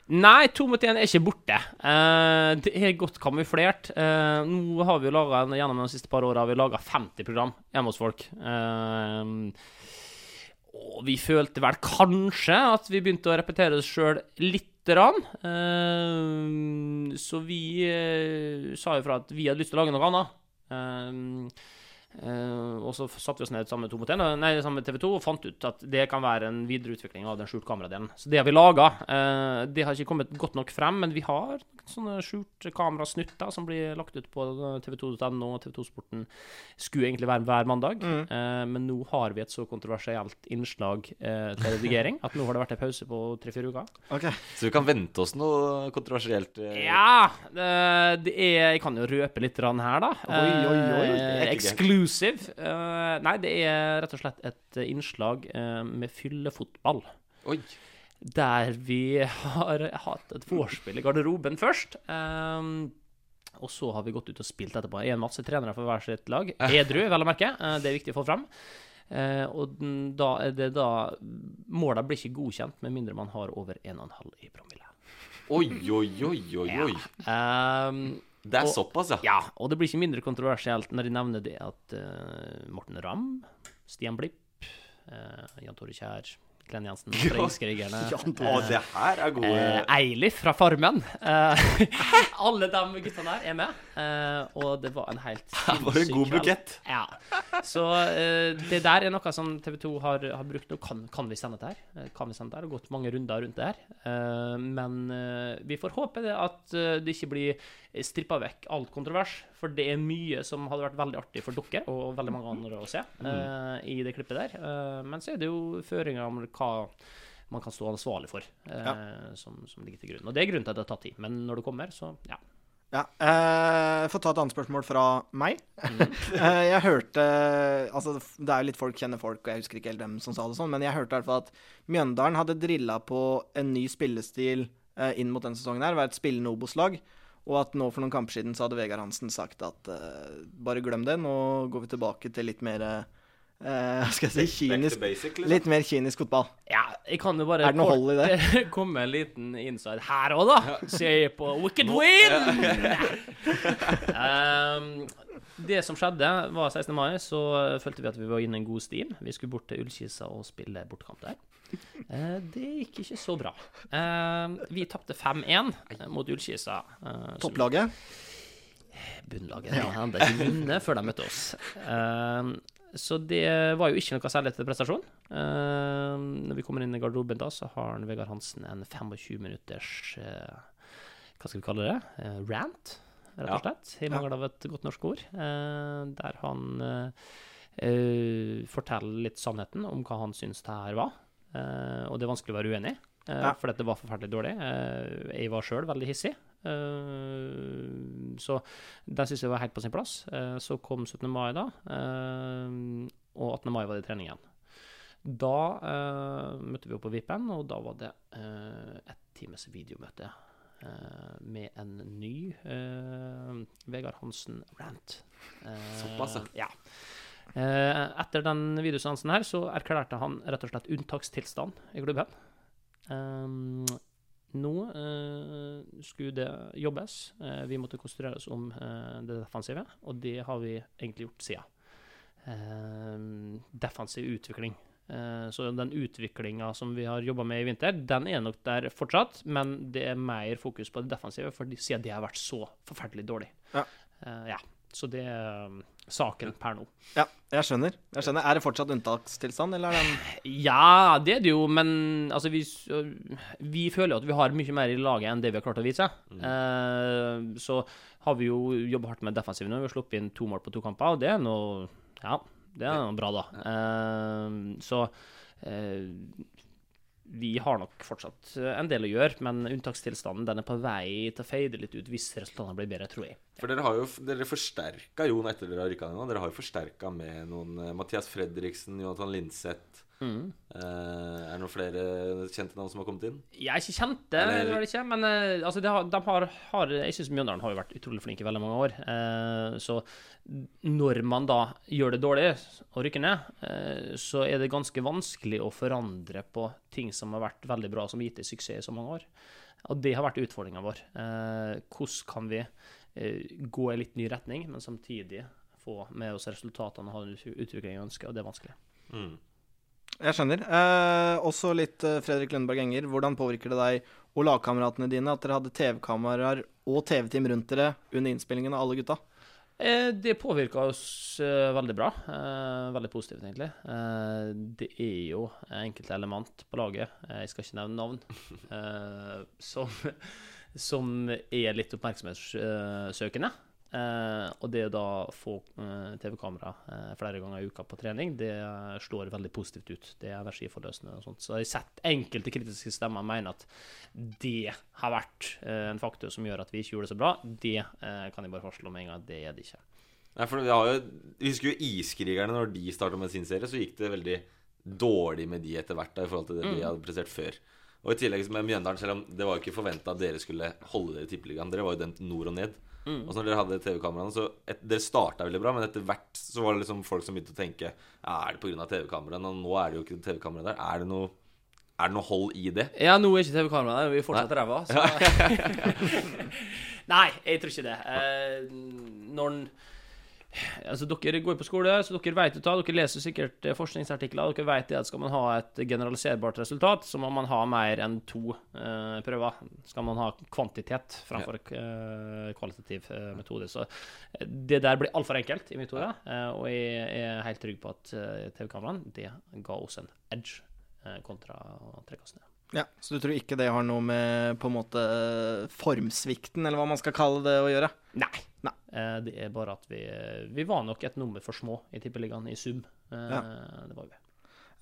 Nei, to mot én er ikke borte. Eh, det er godt kamuflert. Eh, nå har vi laga gjennom de siste par åra har vi laga 50 program hjemme hos folk. Eh, og vi følte vel kanskje at vi begynte å repetere oss sjøl lite grann. Eh, så vi eh, sa jo fra at vi hadde lyst til å lage noe annet. Eh, Eh, og så satte vi oss ned sammen med, eh, nei, sammen med TV 2 og fant ut at det kan være en videreutvikling av den skjult kameradelen. Så det har vi laga. Uh, det har ikke kommet godt nok frem, men vi har sånne skjult kamerasnutter som blir lagt ut på tv2.no og TV2-sporten. Skulle egentlig være hver mandag, eh, men nå har vi et så kontroversielt innslag eh, til redigering at nå har det vært en pause på tre-fire uker. Okay. Så vi kan vente oss noe kontroversielt. eh, Ja, det, det er Jeg kan jo røpe litt her, da. Oi, oi, oi, Eh, exclusive. Uh, nei, det er rett og slett et eh, innslag uh, med fyllefotball. Oi. Der vi har hatt et vorspiel i garderoben først. Um, og så har vi gått ut og spilt etterpå. En masse trenere for hver sitt lag. Edru, vel å merke. Uh, det er viktig å få fram. Eh, og da er det da Måla blir ikke godkjent med mindre man har over 1,5 i promille. Oi, oi, oi, oi, oi. Um, Det er Og- såpass, ja. ja, og det blir ikke mindre kontroversielt når de nevner det at uh, Morten Ramm, Stian Blipp, uh, Jan Tore Kjær, Glenn Jansen fra Jyskerigerne. Ja, ja, det her er gode Eh, Eilif fra Farmen. Eh, alle de guttene der er med. Eh, og det var en helt Det var en god bukett. Ja. Så eh, det der er noe som TV 2 har, har brukt nå. Kan, kan vi sende dette her? Eh, Kan vi sende det her? Og gått mange runder rundt det her. Eh, men eh, vi får håpe det at eh, det ikke blir strippa vekk alt kontrovers. For det er mye som hadde vært veldig artig for dere og veldig mange andre å se eh, i det klippet der. Eh, men så er det jo føringer om hva man kan stå ansvarlig for, eh, som, som ligger til grunn. Og det er grunnen til at det har tatt tid. Men når det kommer, så ja. Ja, eh, Få ta et annet spørsmål fra meg. Eh, jeg hørte Altså, det er jo litt folk kjenner folk, og jeg husker ikke helt hvem som sa det sånn, men jeg hørte i hvert fall at Mjøndalen hadde drilla på en ny spillestil eh, inn mot denne sesongen her, være et spillende Obos-lag. Og at nå for noen kamper siden så hadde Vegard Hansen sagt at eh, bare glem det, nå går vi tilbake til litt mer eh, hva skal jeg si kynisk basic, liksom. Litt mer kynisk fotball. Ja, jeg kan jo bare Er det noe hold i det? komme en liten inside her òg, da. Se på Wicked Win! um, det som skjedde, var 16. mai, så følte vi at vi var inne i en god stim. Vi skulle bort til Ullkisa og spille bortekamp der. Uh, det gikk ikke så bra. Uh, vi tapte 5-1 mot Ullkisa. eh, Topplaget. bunnlaget. De hadde ikke vunnet før de møtte oss. Så det var jo ikke noe særlig til prestasjon. Ehm, når vi kommer inn i garderoben da, så har han Vegard Hansen en 25 minutters eh, Hva skal vi kalle det? Eh, rant, rett og slett. I mangel av et godt norsk ord. eh, der han eh, eh, forteller litt sannheten om hva han syns det her var. Eh, og det er vanskelig å være uenig, uh, Ja. for dette var forferdelig dårlig. Eh, jeg var sjøl veldig hissig. Eh, så det syns jeg var helt på sin plass. Eh, så kom 17. mai, da. eh, og 18. mai var det trening igjen. Da møtte vi opp på Vippen, og da var det uh, et times videomøte med en ny Vegard Hansen-rant. Såpass, ja. Etter den videoseansen her så erklærte han rett og slett unntakstilstand i klubben. Um, nå eh, skulle det jobbes. Eh, vi måtte konsentrere oss om eh, det defensive, og det har vi egentlig gjort siden. Eh, defensiv utvikling. Eh, så den utviklinga som vi har jobba med i vinter, den er nok der fortsatt, men det er mer fokus på det defensive, for siden det har vært så forferdelig dårlig. Ja. Eh, ja. Så det er um, saken per nå. Ja, jeg skjønner. jeg skjønner. Er det fortsatt unntakstilstand, eller er den Ja, det er det jo, men altså, vi, øh, vi føler jo at vi har mye mer i laget enn det vi har klart å vise. Eh, så har vi jo jobba hardt med defensiven nå. Vi har sluppet inn to mål på to kamper, og det er noe Ja, det er noe bra, da. Eh, så eh, vi har nok fortsatt eh, en del å gjøre, men unntakstilstanden den er på vei til å fade litt ut hvis resultatene blir bedre, tror jeg. For dere har jo dere forsterka Jon etter dere har rykka ned nå. Dere har jo forsterka med noen eh, Mathias Fredriksen, Jonathan Linseth. Mm. Uh, er det noen flere kjente navn som har kommet inn? Jeg er ikke kjent det- eller ikke, men uh, altså, de har, de har, har Jeg syns Mjøndalen har jo vært utrolig flinke i veldig mange år. Uh, så når man da gjør det dårlig og rykker ned, eh, så er det ganske vanskelig å forandre på ting som har vært veldig bra, som har gitt deg suksess i så mange år. Og det har vært utfordringa vår. Eh, hvordan kan vi eh, gå i litt ny retning, men samtidig få med oss resultatene og ha den utviklingen vi ønsker, og det er vanskelig. Jeg skjønner. Eh, også litt eh, Fredrik Lundberg Enger. Hvordan påvirker det deg og lagkameratene dine at dere hadde TV-kameraer og TV-team rundt dere under innspillingen av alle gutta? Eh, det påvirka oss eh, veldig bra. Eh, veldig positivt, egentlig. Eh, det er jo enkelte element på laget, jeg skal ikke nevne navn, som, som er litt oppmerksomhetssøkende. Eh, og det å da få eh, TV-kamera eh, flere ganger i uka på trening, det slår veldig positivt ut. Det er energiforløsende og sånt. Så jeg har sett enkelte kritiske stemmer mene at det har vært en faktor som gjør at vi ikke gjorde det så bra. Det kan jeg bare fastslå med en gang at det er det ikke. Nei, for jo husker jo Iskrigerne, når de starta med sin serie, så gikk det veldig dårlig med de etter hvert da, i forhold til det de hadde prestert før. Og i tillegg med Mjøndalen, selv om det var jo ikke forventa at dere skulle holde dere i Tippeligaen. Dere var jo dømt nord og ned. Og så når dere hadde TV-kameraene, så et, Dere starta veldig bra, men etter hvert så var det liksom folk som begynte å tenke Er det pga. TV-kameraene? Og nå er det jo ikke TV-kamera der. Er det noe er det noe hold i det? Ja, nå er ikke TV-kamera der, vi er fortsatt ræva. Så. Nei, jeg tror ikke det. Eh, når en Altså, Dere går på skole, så dere vet det. Dere leser sikkert eh, forskningsartikler. Dere vet det at skal man ha et generaliserbart resultat, så må man ha mer enn to eh, prøver. Skal man ha kvantitet framfor eh, kvalitativ eh, metode. Så eh, det der blir altfor enkelt i mitt hode, eh, og jeg er helt trygg på at TV-kameraene det ga oss en edge kontra trekastene. Ja, Så du tror ikke det har noe med på en måte formsvikten, eller hva man skal kalle det, å gjøre? Nei. Eh, det er bare at vi, vi var nok et nummer for små i Tippeligaen i sum. Eh, Ja. Det var vi.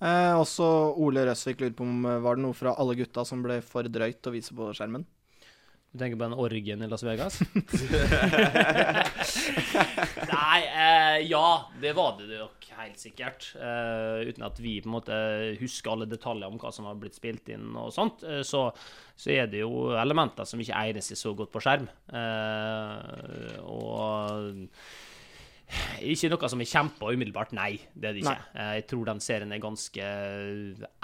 Eh, også Ole Røsvik lurer på om eh, var det noe fra alle gutta som ble for drøyt å vise på skjermen? Du tenker på en orgen i Las Vegas? Nei, eh, ja, det var det nok helt sikkert. Eh, uten at vi på en måte husker alle detaljer om hva som har blitt spilt inn og sånt, eh, så, så er det jo elementer som ikke egner seg så godt på skjerm. Eh, og ikke noe som er kjempa umiddelbart, nei. Det er det ikke. Nei. Jeg tror den serien er ganske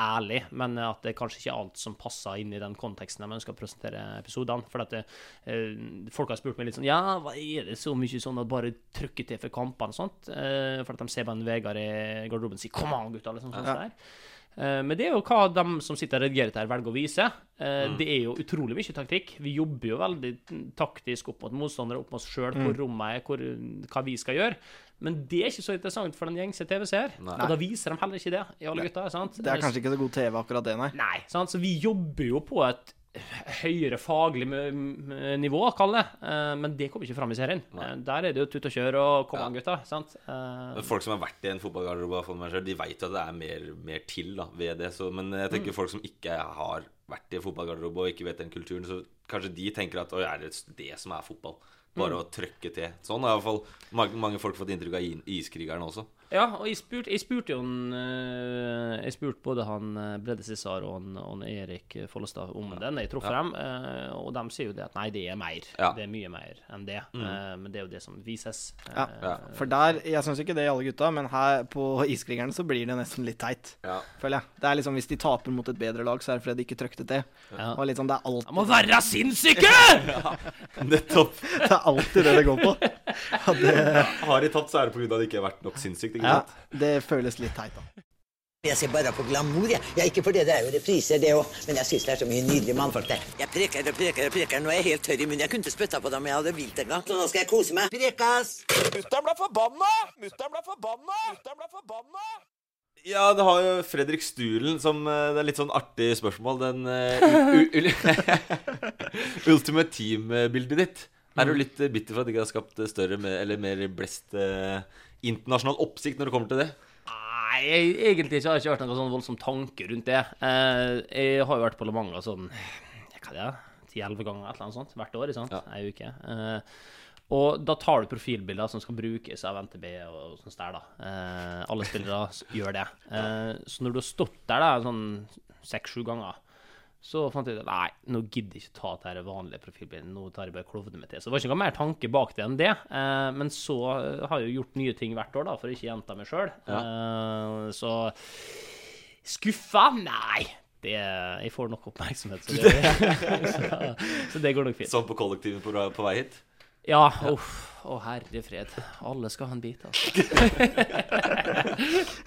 ærlig, men at det er kanskje ikke alt som passer inn i den konteksten de ønsker å presentere episodene. For at det, eh, folk har spurt meg litt sånn Ja, hva er det så mye sånn at bare trykker til for kampene og sånt? Eh, For at de ser bare en Vegard i garderoben sier 'kom an, gutta', liksom sånn Ja. der. Eh, Men det er jo hva de som sitter og redigerer her velger å vise. Eh, Mm. Det er jo utrolig mye taktikk. Vi jobber jo veldig taktisk opp mot motstandere, opp mot oss sjøl, hvor Mm. rommet er, hvor, hva vi skal gjøre. Men det er ikke så interessant for den gjengse TV-seer. Og da viser de heller ikke det i alle gutta. sant? Det er kanskje ikke så god TV, akkurat det, nei. Nei, sant? så vi jobber jo på et høyere faglig nivå, kall det. Eh, Men det kommer ikke fram i serien. Nei. Der er det jo tut og kjør og kom an, gutta. sant? Eh, Men folk som har vært i en fotballgarderobe, de vet at det er mer, mer til da, ved det. Så, men jeg tenker Mm. folk som ikke har vært i en fotballgarderobe og ikke vet den kulturen, så kanskje de tenker at oi, er det det som er fotball? Bare Mm. å trykke til. Sånn har iallfall mange, mange folk fått inntrykk av i iskrigerne også. Ja, og jeg spurte, jeg spurte jo han eh, Jeg spurte både han eh, Brede Cæsar og, han- og han Erik Follestad om den. Jeg traff Ja. dem, eh, og de sier jo det at nei, det er mer. Ja. Det er mye mer enn det. Mm. Eh, Men det er jo det som vises. Ja, ja. For der Jeg syns ikke det i alle gutta, men her på Iskrigerne så blir det nesten litt teit. Ja. Føler jeg. Det er liksom Hvis de taper mot et bedre lag, så er det fordi de ikke trykte til. Ja. Og liksom, det er alltid De må være sinnssyke! Nettopp. Det er alltid det det går på. Ja, det, Har de tapt, så er det pga. at det ikke har vært nok sinnssykt. ikke ja, sant? det føles litt teit, da. Jeg ser bare på glamour, jeg. Ja, ikke for det, det er jo repriser, det òg. Men jeg syns det er så mye nydelige mannfolk der. Jeg preker og preker og preker. Nå er jeg helt tørr i munnen. Jeg kunne ikke spytta på dem jeg hadde vilt en gang. Så nå skal jeg kose meg. Prekas! Mutter'n ble forbanna! Mutter'n ble forbanna! Mutter'n ble forbanna! Ja, det har jo Fredrik Stulen som eh, Det er litt sånn artig spørsmål. Den uh, u- u- Ultimate Team-bildet ditt. Er du litt bitter for at det ikke har skapt større eller mer blest eh, internasjonal oppsikt når det kommer til det? Nei, jeg, egentlig ikke, har ikke vært noen sånn voldsom tanke rundt det. Eh, jeg har jo vært på Le Manga sånn Hva er det? Ti-elleve ganger, et eller annet sånt. Hvert år, ikke Ja. Ei uke. Eh, og da tar du profilbilder som skal brukes av NTB og sånt der, da. Eh, alle spillere gjør det. Eh, så når du har stått der da, sånn seks-sju ganger, så fant jeg ut at nei, nå gidder jeg ikke ta det vanlige profilbildet. Nå tar jeg bare klovner meg til. Så det var ikke noe mer tanke bak det enn det. Eh, men så eh, har jeg jo gjort nye ting hvert år, da, for å ikke gjenta meg sjøl. Eh, så skuffa? Nei. Det, jeg får nok oppmerksomhet, så det, så, så det går nok fint. Sånn på kollektivet på, på vei hit? Ja, uff. Å, herre fred. Alle skal ha en bit, altså.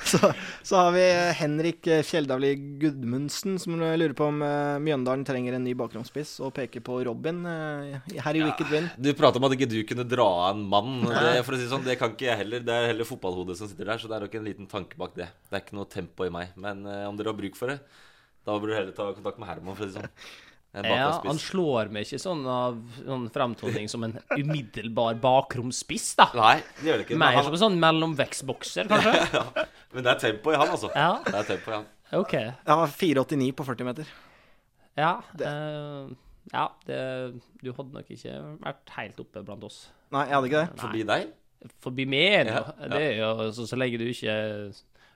Så, så har vi Henrik Kjeldavli Gudmundsen som lurer på om eh, Mjøndalen trenger en ny bakgrunnsspiss, og peker på Robin eh, her i Wicked Win. Du prata om at ikke du kunne dra av en mann. Det, for å si sånn, det kan ikke jeg heller. Det er heller fotballhodet som sitter der, så det er nok en liten tanke bak det. Det er ikke noe tempo i meg. Men eh, om dere har bruk for det, da bør du heller ta kontakt med Herman, for å si det sånn. Ja, han slår meg ikke sånn av sånn fremtoning som en umiddelbar bakromspiss, da. Nei, det gjør det ikke. men Mer han- som en sånn mellomvekstbokser, kanskje. ja, men det er tempo i han, altså. Ja. Det er tempo i han. OK. Ja, 4,89 på 40 meter. Ja. eh, ja, det, du hadde nok ikke vært helt oppe blant oss. Nei, jeg hadde ikke det. Forbi deg? Forbi meg, Ja, ja. Det er jo så, så lenge du ikke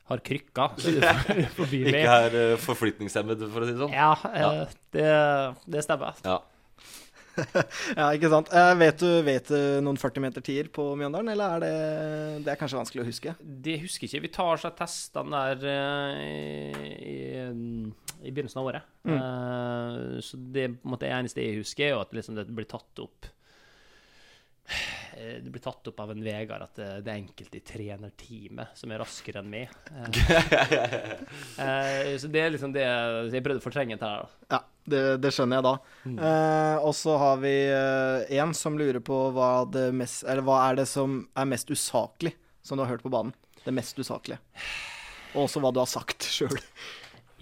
har krykka, forbi meg. Ikke er uh, forflytningshemmet, for å si det sånn. Ja, ja. Det, det stemmer. Ja. Ja, ikke sant. Eh, vet, du, vet du noen 40 meter tier på Mjøndalen, eller er det Det er kanskje vanskelig å huske? Det husker ikke. Vi tar seg testene der eh, i, i begynnelsen av året. Mm. Eh, så det på en måte, eneste jeg husker, er jo at liksom, det blir tatt opp eh, det blir tatt opp av en Vegard at det, det er enkelte i trenerteamet som er raskere enn meg. Eh, eh, så det er liksom det Jeg prøvde å fortrenge det her. Ja, det, det skjønner jeg da. Mm. Eh, og så har vi eh, en som lurer på hva, det mest, eller hva er det som er mest usaklig som du har hørt på banen? Det mest usaklige. Og også hva du har sagt sjøl.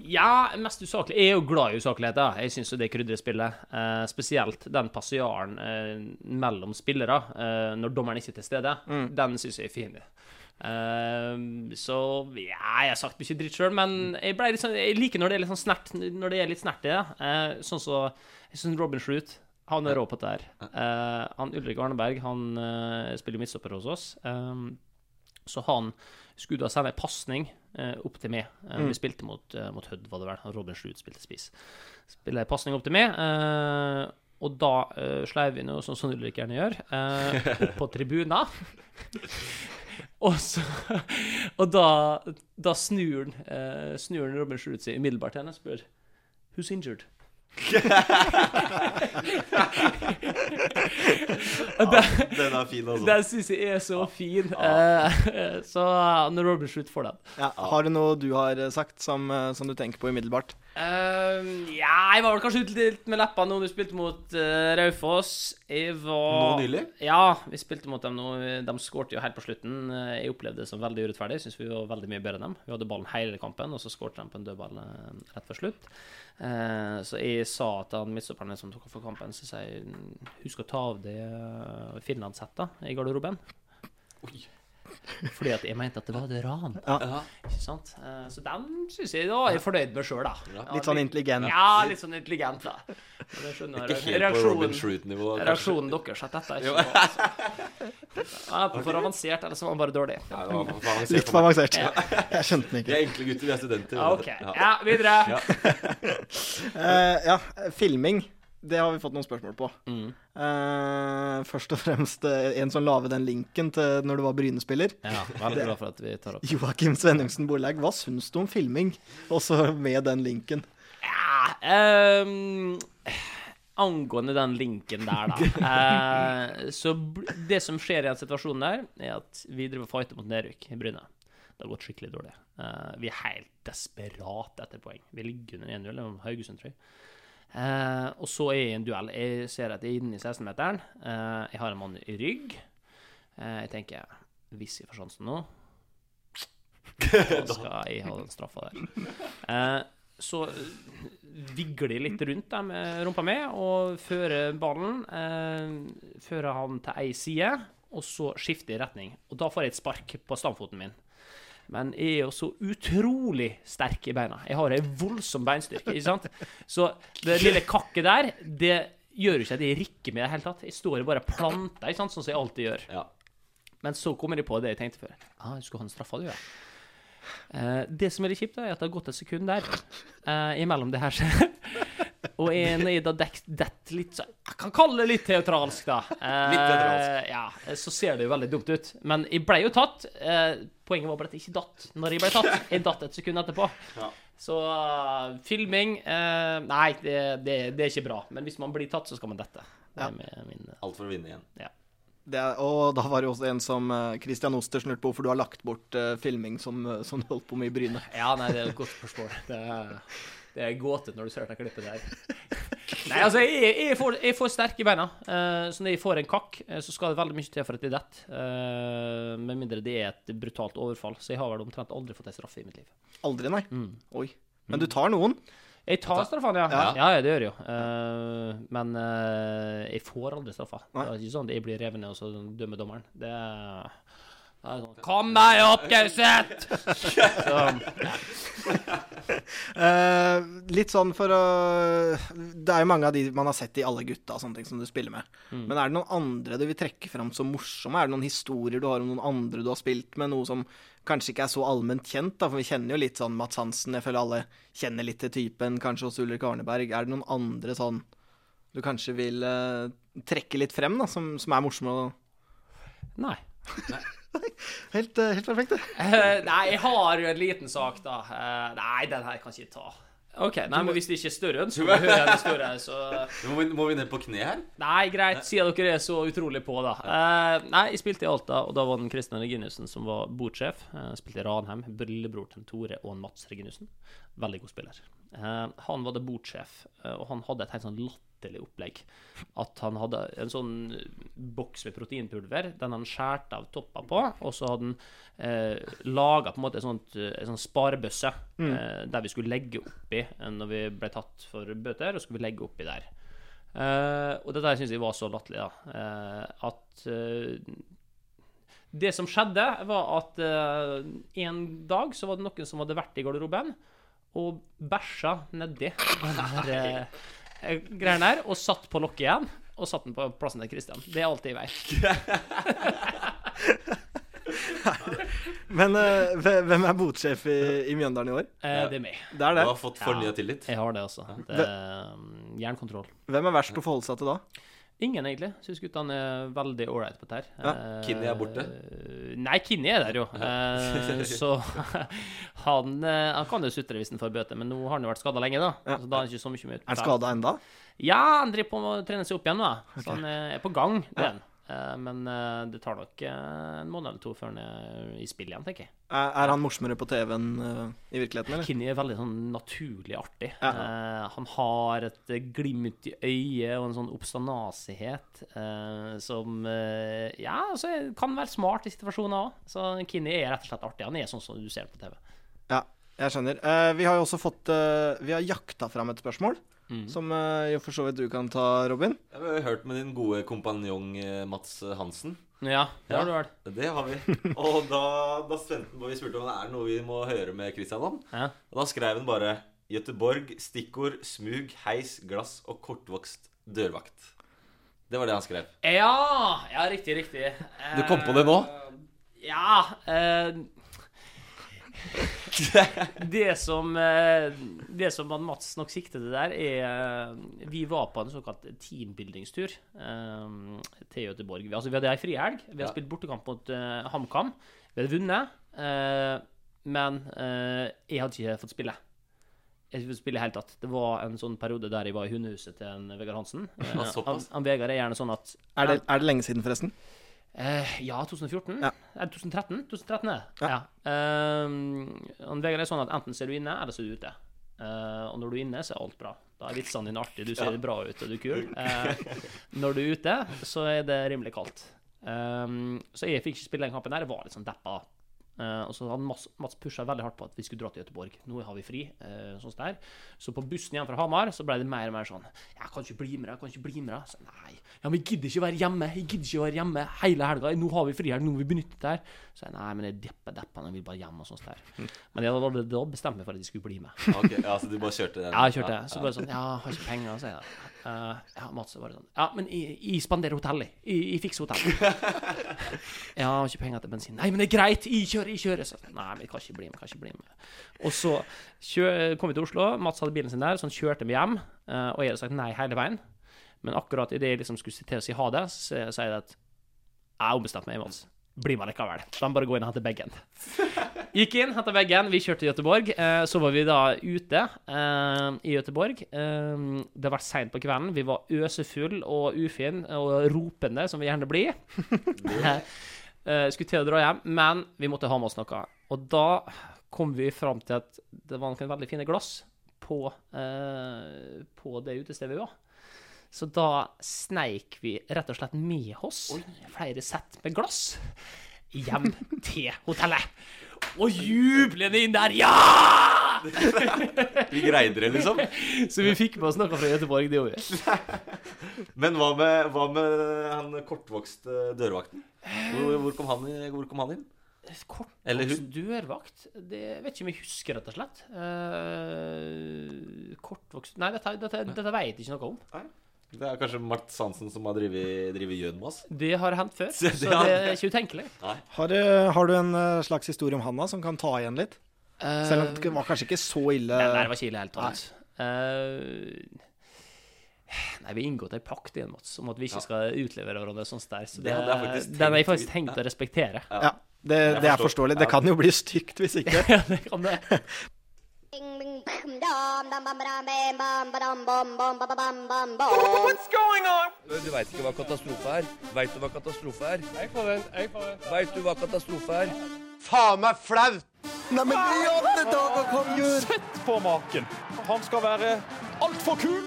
Ja, mest usaklig. Jeg er jo glad i usakligheter. Jeg syns det krydrer spillet. Eh, spesielt den passiaren eh, mellom spillere, eh, når dommeren ikke er til stede. Den syns jeg er fin. Eh, så ja, jeg har sagt mye dritt sjøl, men jeg, litt sånn, jeg liker når det er litt sånn snert Når det er litt snert i det. Eh, sånn så Jeg syns Robin Shroot han er rå på dette her. Eh, han Ulrik Arneberg han spiller midtstopper hos oss. Så han skulle da sende ei pasning opp til meg. Mm. Vi spilte mot, eh, mot Hødd, var det vel. Robin Schroot spilte spiss. Spiller en pasning opp til meg. Eh, og da uh, sleiv vi sånn som Ulrik gjerne gjør, eh, opp på tribunen. og så Og da, da snur eh, snur Robin Schroot seg umiddelbart til henne og spør Who's injured? Det- Den er fin, altså. Den syns jeg er så fin. Ja. så når Robin slutter får den Ja, har du noe du har eh, sagt som, eh, som du tenker på umiddelbart? Ehm, Ja, jeg var vel kanskje ute litt med leppene nå vi spilte mot uh, Raufoss. Jeg var Nå nylig? Ja, vi spilte mot dem nå. De skårte jo helt på slutten. Eh, Jeg opplevde det som veldig urettferdig. Syns vi var veldig mye bedre enn dem. Vi hadde ballen hele kampen, og så skårte de på en dødball eh, rett før slutt. Uh, så jeg sa til han midtstopperen som tok over kampen, så jeg husk å ta av deg finlandshettet i garderoben. Fordi at jeg mente at det var et ran. Ja. Ikke sant? Eh, Så den syns jeg da er jeg fornøyd med sjøl, da. Ja, Litt sånn intelligent. Ja, litt sånn intelligent, da. Men jeg skjønner Ikke helt på Robin Schroot-nivå. kanskje. Reaksjonen deres at dette er ikke bra. Enten for avansert, eller så var han bare dårlig. Ja, det var for avansert Litt for avansert. Ja. Jeg skjønte den Vi ikke. er enkle gutter, vi er studenter. Ja, okay. Ja, videre. Ja. uh, ja, filming. Det har vi fått noen spørsmål på. Mm. Uh, først og fremst eh, en som la ved den linken til når du var Bryne-spiller. Ja, veldig glad for at vi tar opp. Joakim Svenningsen Borlaug, hva syns du om filming? Også med den linken. Ja, um, angående den linken der, da. uh, så det som skjer i den situasjonen der, er at vi driver og fighter mot nedrykk i Bryne. Det har gått skikkelig dårlig. Uh, vi er helt desperate etter poeng. Vi ligger under 1-0 om Haugesund, tror jeg. Eh, og så er jeg i en duell. Jeg ser at jeg er inne i 16-meteren. Eh, jeg har en mann i rygg. Eh, jeg tenker hvis jeg får sjansen nå, da skal jeg ha den straffa der. Eh, så eh, vigler jeg litt rundt dem, med rumpa mi og fører ballen. Eh, fører han til ei side, og så skifter jeg retning. Og da får jeg et spark på stamfoten min. Men jeg er jo så utrolig sterk i beina. Jeg har en voldsom beinstyrke. ikke sant? Så det lille kakket der, det gjør jo ikke at jeg rikker med i det hele tatt. Jeg står bare planter, ikke sant? sånn som jeg alltid gjør. Ja. Men så kommer jeg på det jeg tenkte før. Ah, du skulle ha en straffa, du, ja. Eh, det som er litt kjipt, er at det har gått et sekund der eh, imellom det her skjer. Og jeg, er da dekt, dett litt så Jeg kan kalle det litt teatralsk, da. Eh, Litt teatralsk. Ja, så ser det jo veldig dumt ut. Men jeg ble jo tatt. Eh, poenget var bare at jeg ikke datt når jeg ble tatt. Jeg datt et sekund etterpå. Ja. Så uh, filming uh, Nei, det, det, det er ikke bra. Men hvis man blir tatt, så skal man dette. Ja. min, uh, Alt for å vinne igjen. ja. Det er, og da var det jo også en som eh, Christian Oster snurte på hvorfor du har lagt bort eh, filming som, eh, som du holdt på med i Bryne. Ja, nei, det er et godt spørsmål. Det er, det er gåte når du ser det klippet der. Nei, altså, jeg, jeg, får, jeg får sterke beina. Eh, så når jeg får en kakk, eh, så skal det veldig mye til for at jeg detter. Uh, med mindre det er et brutalt overfall. Så jeg har vel omtrent aldri fått en straffe i mitt liv. Aldri, nei. Mm. Oi. Men du tar noen. Jeg tar straffene, ja. Ja. ja. det gjør jeg jo. Eh, men eh, jeg får aldri straffa. Det er ikke sånn at jeg blir revet ned, og så dømmer dommeren. Det er, det er sånn Kom deg opp, Gauseth! Eh, litt sånn for å Det er jo mange av de man har sett i Alle gutta og sånne ting som du spiller med. Men er det noen andre du vil trekke fram som morsomme? Er det noen historier du har om noen andre du har spilt med? Noe som kanskje ikke er så allment kjent, da, for vi kjenner jo litt sånn Mats Hansen. Jeg føler alle kjenner litt til typen. Kanskje også Ulrik Arneberg. Er det noen andre sånn du kanskje vil uh, trekke litt frem, da, som, som er morsomme? nei. Helt, eh, helt perfekt, det. Eh, nei, jeg har jo en liten sak, da. Eh, nei, den her kan jeg ikke ta. OK, nei, men hvis det ikke er større ønske om å høre en større, så Må vi, må vi ned på kne her? Nei, greit, siden dere er så utrolig på, da. Eh, nei, jeg spilte i Alta, og da var det Kristian Reginiussen som var bordsjef. Jeg spilte i Ranheim. Brillebror til Tore og Mats Reginiussen. Veldig god spiller. Eh, han var det bordsjef, og han hadde et helt sånn latterlig opplegg. At han hadde en sånn boks med proteinpulver, den han skjærte av toppa på, og så hadde han eh, laga på en måte en sånn, sånn sparebøsse eh, der vi skulle legge oppi eh, når vi ble tatt for bøter, og skulle vi legge oppi der. Eh, og dette syns jeg var så latterlig, da. eh, at eh, Det som skjedde, var at eh, en dag så var det noen som hadde vært i garderoben og bæsja nedi den der eh, eh, der, og satt på lokket igjen. Og satt den på plassen til Christian. Det er alt jeg veit. Men uh, hvem er botsjef i, i Mjøndalen i år? Eh, det er meg. Det er Du har fått fornya tillit. Jeg har det, altså. Det er um, jernkontroll. Hvem er verst å forholde seg til da? Ingen, egentlig. Syns guttene er veldig ålreit på dette. Ja, Kinni er borte. Nei, Kinney er der, jo. Eh, så han, eh, han kan jo sutre hvis han får bøte, men nå har han jo vært skada lenge, da. Ja. Så da er han ikke så mye med Er han skada enda? Ja, han driver på med å trene seg opp igjen nå. Så han eh, er på gang. Det er han. Eh, Men eh, det tar nok eh, en måned eller to før han er i spill igjen, tenker jeg. Er, han morsommere på TV enn eh, i virkeligheten, eller? Kinney er veldig sånn naturlig artig. Ja. Eh, han har et eh, glimt i øyet og en sånn oppstandasighet eh, som eh, Ja, altså, kan være smart i situasjoner òg. Så Kinney er rett og slett artig. Han er sånn som du ser på TV. Ja, jeg skjønner. Eh, vi har jo også fått eh, Vi har jakta fram et spørsmål, som eh, jo for så vidt du kan ta, Robin. Jeg har hørt med din gode kompanjong eh, Mats Hansen. Ja, det har du vel. Det har vi. Og da, da på Vi spurte om det er noe vi må høre med Christian om. Ja. Og da skrev han bare Göteborg, stikkord, smug, heis, glass og kortvokst dørvakt. Det var det han skrev. Ja, ja riktig, riktig. Du kom på det nå? Eh, Ja eh, Det som eh, Det som Mats nok sikter til der, er eh, Vi var på en såkalt teambuildingstur um, til Göteborg. Vi, altså, vi hadde ei frihelg. Vi hadde Ja. spilt bortekamp mot uh, HamKam. Vi hadde vunnet, Uh, men uh, jeg hadde ikke fått spille. Jeg fikk spille helt tatt. Det var en sånn periode der jeg var i hundehuset til en Vegard Hansen. Han, han Vegard er gjerne sånn at Er det, er det lenge siden, forresten? Eh, ja, 2014? Ja. det 2013? 2013 er det. Ja. Ja. Og Vegard er sånn at enten ser du inne, eller så er du ute. Uh, og når du er inne, så er alt bra. Da er vitsene dine artige, du ser bra ut og du er kul. Uh, når du er ute, så er det rimelig kaldt. Ehm, så jeg fikk ikke spille den kampen der. Jeg var litt sånn deppa. Eh, og så hadde Mats, Mats pusha veldig hardt på at vi skulle dra til Gøteborg. Nå har vi fri. eh, sånn der. er. Så på bussen hjem fra Hamar så ble det mer og mer sånn Jeg kan ikke bli med deg, jeg kan ikke bli med deg. Så, nei, ja, men jeg gidder ikke være hjemme. Jeg gidder ikke være hjemme hele helga. Nå har vi frihelg, nå må vi benytte det her. Så jeg nei, men jeg depper deppene, jeg vil bare hjem og sånn der. Men jeg hadde da bestemt meg for at de skulle bli med. Ok, ja, Så du bare kjørte den? Ja, jeg kjørte. Så bare sånn Ja, har ikke penger, sier jeg. Uh, ja, Mats var sånn Ja, men jeg, jeg spanderer hotellet. jeg. Jeg, fikser hotellet. jeg har ikke penger til bensin. Nei, men det er greit, jeg kjører, jeg kjører. Så, nei, men jeg kan ikke bli med, kan ikke bli med. Og så kom vi til Oslo. Mats hadde bilen sin der, så han kjørte meg hjem. Uh, og jeg hadde sagt nei hele veien. Men akkurat idet jeg liksom skulle til å si ha det, så sier jeg at jeg har ombestemt meg, Mats. Bli med likevel. De bare går inn og henter bagen. Gikk inn, henta bagen, vi kjørte til Gøteborg. Eh, så var vi da ute eh, i Gøteborg. Eh, det var seint på kvelden. Vi var øsefull og ufin og ropende, som vi gjerne blir. eh, skulle til å dra hjem, men vi måtte ha med oss noe. Og da kom vi fram til at det var noen veldig fine glass på, eh, på det utestedet vi var. Så da sneik vi rett og slett med oss flere sett med glass hjem til hotellet. Og jublende inn der, ja! Vi greide det, liksom. Så vi fikk med oss noe fra Göteborg, det gjorde vi. Men hva med, hva med han kortvokste dørvakten? Hvor, hvor, kom, han, hvor kom han inn? Eller Kortvokst dørvakt? Det vet ikke om jeg husker, rett og slett. Uh, kortvokst Nei, dette, dette, dette vet jeg ikke noe om. Det er kanskje Mart Hansen som har drevet gjød med oss? Det har hendt før, Så det er ikke utenkelig. Har, du- har du en eh, slags historie om Hanna som kan ta igjen litt? Selv om det var kanskje ikke så ille Nei, nei, det var ikke ille helt tatt. Eh, nei, vi har inngått en pakt igjen, Mats, om at vi ikke skal utlevere hverandre sånn der. Så Det det, er, den har jeg faktisk tenkt å respektere. Ja, det, det er forståelig. Det kan jo bli stygt hvis ikke. Ja, det kan det. What's going on? Du veit ikke hva katastrofe er? Veit du hva katastrofe er? Jeg får vent, jeg får vent. Veit du hva katastrofe er? Faen meg flaut! Neimen, i alle dager, hva du gjør? Sett på maken! Han skal være altfor kul!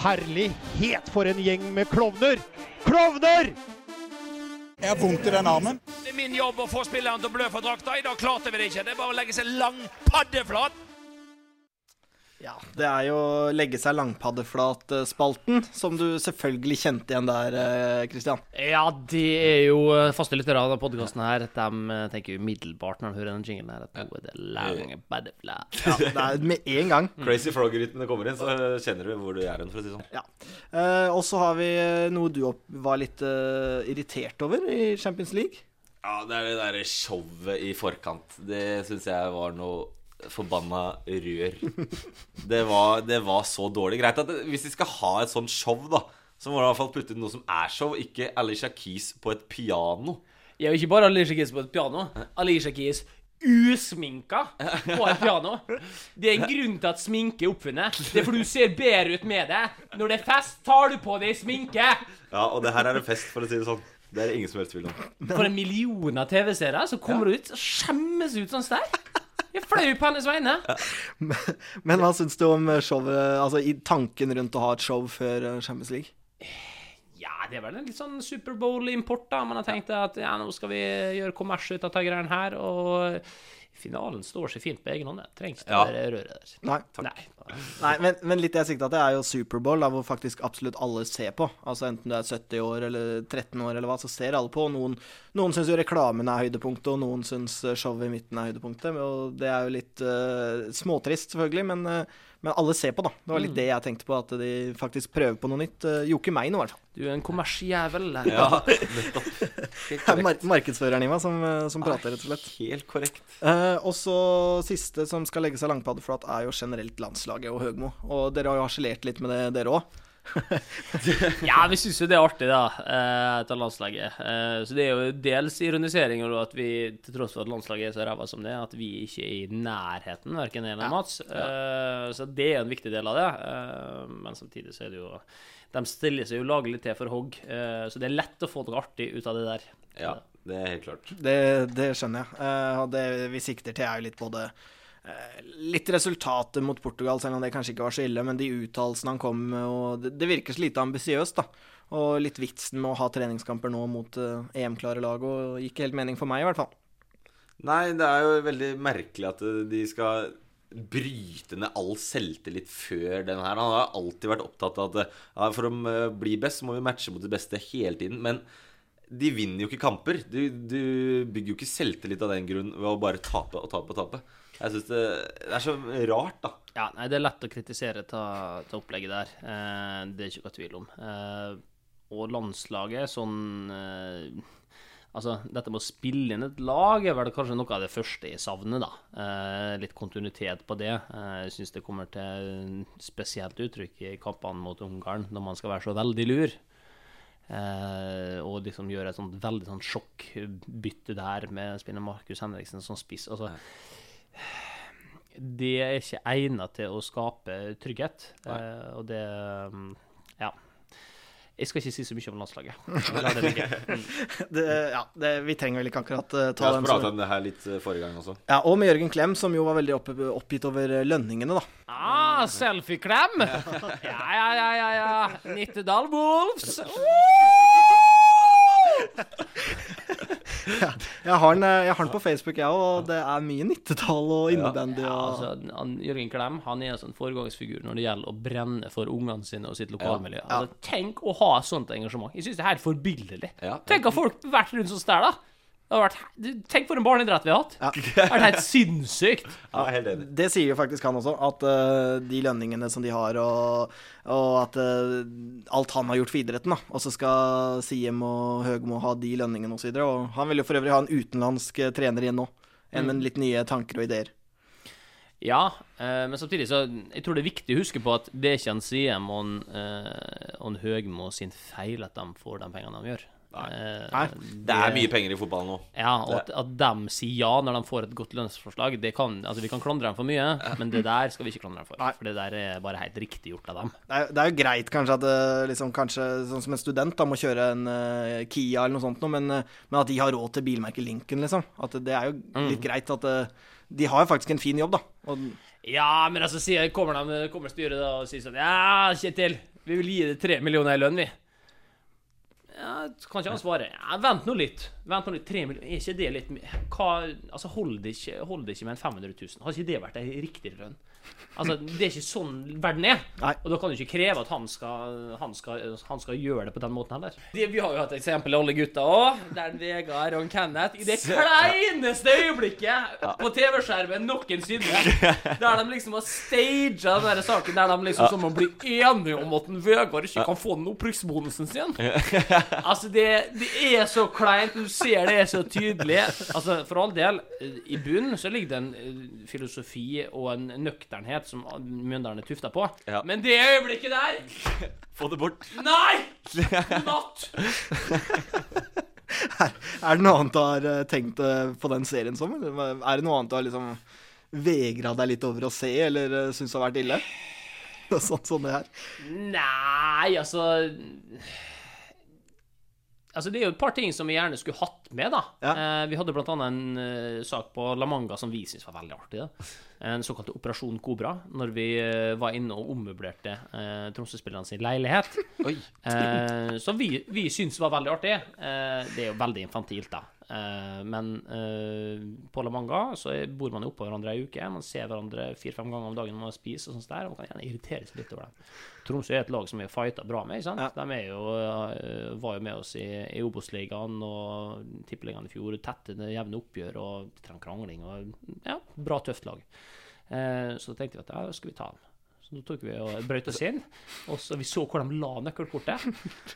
Herlighet for en gjeng med klovner! Klovner! Jeg har vondt i den armen. Det er min jobb å få spilleren til å blø for drakta. I dag klarte vi det ikke. Det er bare å legge seg lang paddeflat. Ja, det er jo legge seg langpaddeflat-spalten, som du selvfølgelig kjente igjen der, Kristian. Ja, det er jo eh, faste lyttere av denne podkasten her. De eh, tenker umiddelbart når de hører den jinglen her, at nå er det lange paddeflat. Ja, det er med en gang. Crazy Frog-rytmene kommer inn, så kjenner du hvor du er hen, for å si det sånn. Ja. Eh, og så har vi eh, noe du var litt eh, irritert over i Champions League. Ja, det er det derre showet i forkant. Det syns jeg var noe forbanna rør. Det var, det var så dårlig. Greit at hvis de skal ha et sånt show, da, så må de i hvert fall putte inn noe som er show, ikke Alicia Keys på et piano. Er ikke bare Alicia Keys på et piano. Alicia Keys usminka på et piano. Det er en grunn til at sminke er oppfunnet. Det er fordi du ser bedre ut med det. Når det er fest, tar du på deg sminke. Ja, og det her er en fest, for å si det sånn. Det er det ingen som helst tvil om. For en million av TV-seere som kommer ut og skjemmes ut sånn der. Jeg er flau på hennes vegne. Men hva syns du om showet, altså i tanken rundt å ha et show før eh, Champions League? Ja, det er vel en litt sånn Superbowl-import, da. Man har tenkt at ja, nå skal vi gjøre kommers ut av de greiene her. Og finalen står seg fint på egen hånd. Det trengs ikke Ja. det røret der. Nei. Nei. Nei, men, men litt det jeg sikta til, er jo Superbowl, da, hvor faktisk absolutt alle ser på. Altså Enten du er 70 år eller 13 år eller hva, så ser alle på. Noen, noen syns jo reklamen er høydepunktet, og noen syns eh, showet i midten er høydepunktet. Og det er jo litt uh, småtrist, selvfølgelig, men, eh, men alle ser på, da. Det var litt Mm. det jeg tenkte på, at de faktisk prøver på noe nytt. Uh, jo ikke meg nå, i hvert fall. Du er en kommersjævel. Ja, Det er mar markedsføreren i meg som, eh, som prater, rett og slett. Helt korrekt. Eh, og så siste som skal legge seg langpaddeflat, er jo generelt landslaget og Høgmo. Og dere har jo harselert litt med det, dere òg. Ja, vi syns jo det er artig, da, eh, etter landslaget. Eh, så det er jo dels ironisering over at vi, til tross for at landslaget er så ræva som det, at vi ikke er i nærheten, verken jeg eller Mats. Eh, så det er en viktig del av det. Eh, men samtidig så er det jo De stiller seg jo laglig til for hogg, eh, så det er lett å få noe artig ut av det der. Ja, det er helt klart. Det, det skjønner jeg. Eh, og det vi sikter til, er jo litt både Litt resultatet mot Portugal, selv om det kanskje ikke var så ille, men de uttalelsene han kom med, og det, det virker så lite ambisiøst, da. Og litt vitsen med å ha treningskamper nå mot eh, EM-klare lag, og gikk helt mening for meg, i hvert fall. Nei, det er jo veldig merkelig at de skal bryte ned all selvtillit før den her. Han har alltid vært opptatt av at ja, for å eh, bli best, så må vi matche mot de beste hele tiden. Men de vinner jo ikke kamper. Du, du bygger jo ikke selvtillit av den grunn ved å bare tape og tape og tape. Jeg syns det, det er så rart, da. Ja, nei, det er lett å kritisere til, ta opplegget der. Eh, det er ikke noe tvil om. Eh, og landslaget, sånn eh, Altså, dette med å spille inn et lag er vel kanskje noe av det første jeg savner, da. Eh, litt kontinuitet på det. Eh, jeg syns det kommer til spesielt uttrykk i kampene mot Ungarn, når man skal være så veldig lur. Eh, og liksom gjøre et sånt veldig sånn sjokkbytte der med å spille Markus Henriksen som spiss. Altså, det er ikke egnet til å skape trygghet. uh, og det um, Ja. Jeg skal ikke si så mye om landslaget. Det. Mm. det, ja, det, vi trenger vel ikke akkurat Vi ta har den pratet om det her litt uh, forrige gang også. Ja, og med Jørgen Klem, som jo var veldig opp, oppgitt over lønningene, da. Ah, selfie-klem! Ja, ja, ja, ja. ja. Nittedal Wolves! Har den, eh, jeg har den på Facebook, jeg òg, og det er mye Nittedal og innebandy Ja, altså, Jørgen Klem han er en sånn foregangsfigur når det gjelder å brenne for ungene sine og sitt lokalmiljø. Ja. Altså, tenk å ha sånt engasjement. Jeg syns det er helt forbilledlig. Ja. Tenk at folk har vært rundt sånn der, da. Det vært, tenk for en barneidrett vi har hatt. Det er vært helt sinnssykt. Ja, helt enig. Det sier jo faktisk han også, at uh, de lønningene som de har, og, og at uh, alt han har gjort for idretten, da, og så skal Siem og Høgmo ha de lønningene osv. Og han vil jo for øvrig ha en utenlandsk eh, trener igjen nå, en med Mm. litt nye tanker og ideer. Ja, eh, men samtidig så Jeg tror det er viktig å huske på at det er ikke en Siem og en, eh, og en Høgmo sin feil at de får de pengene de gjør. Eh, Nei. Det er mye penger i fotball nå. Ja, og at, at de sier ja når de får et godt lønnsforslag, det kan, altså vi kan klandre dem for mye, men det der skal vi ikke klandre dem for. For det der er bare helt riktig gjort av dem. Det er, det er jo greit kanskje at liksom, kanskje, sånn som en student da, må kjøre en uh, Kia eller noe sånt, noe, men, uh, men at de har råd til bilmerket Lincoln, liksom. At det er jo Mm. litt greit at uh, de har jo faktisk en fin jobb, da. Og, Ja, men altså sier, kommer, de, kommer styret da og sier sånn Ja, Kjetil, vi vil gi deg tre millioner i lønn, vi. Ja, kan ikke han svare ja, Vent nå litt. Vent nå litt, tre millioner, Er ikke det litt mye? Altså, hold det ikke, hold det ikke med en 500 000. Har ikke det vært ei riktig lønn? Altså, Det er ikke sånn verden er. Og da kan du ikke kreve at han skal, han skal, han skal gjøre det på den måten heller. Det, vi har jo hatt eksempel alle gutta òg. Der Vegard og Kenneth i det kleineste øyeblikket på TV-skjermen noensinne. Der de liksom har staga den der saken der de liksom som å bli enige om at en Vegard ikke kan få den opprykksbonusen sin. Altså, det, det er så kleint. Du ser det er så tydelig. Altså, For all del, i bunnen så ligger det en eh, filosofi og en nøkternhet som Mjøndalen er tufta på. Men det øyeblikket der Få det bort. Nei! Natt! er det noe annet du har eh, tenkt eh, på den serien som? Eller er det noe annet du har liksom vegra deg litt over å se, eller uh, syns har vært ille? Sånt som det her. Nei, altså Altså, Det er jo et par ting som vi gjerne skulle hatt med. da eh, Vi hadde annet en uh, sak på La Manga som vi syntes var veldig artig. da En såkalt Operasjon Kobra, når vi uh, var inne og ommøblerte uh, Tromsø-spillerne sin leilighet. Eh, som vi, vi syntes var veldig artig. Eh, det er jo veldig infantilt, da. Eh, men eh, på La Manga så bor man jo oppå hverandre ei uke. Man ser hverandre fire-fem ganger om dagen når man spiser, og sånt der, og man kan gjerne irritere seg litt over det. Tromsø er et lag som vi har fighta bra med. ikke sant? De er jo, eh, var jo med oss i, i Obos-ligaen og Tippeligaen i fjor. Tette, jevne oppgjør og litt krangling. og ja, Bra, tøft lag. Eh, så tenkte vi at ja, skal vi ta dem. Så da tok vi og brøt oss inn. Og så Vi så hvor de la nøkkelkortet.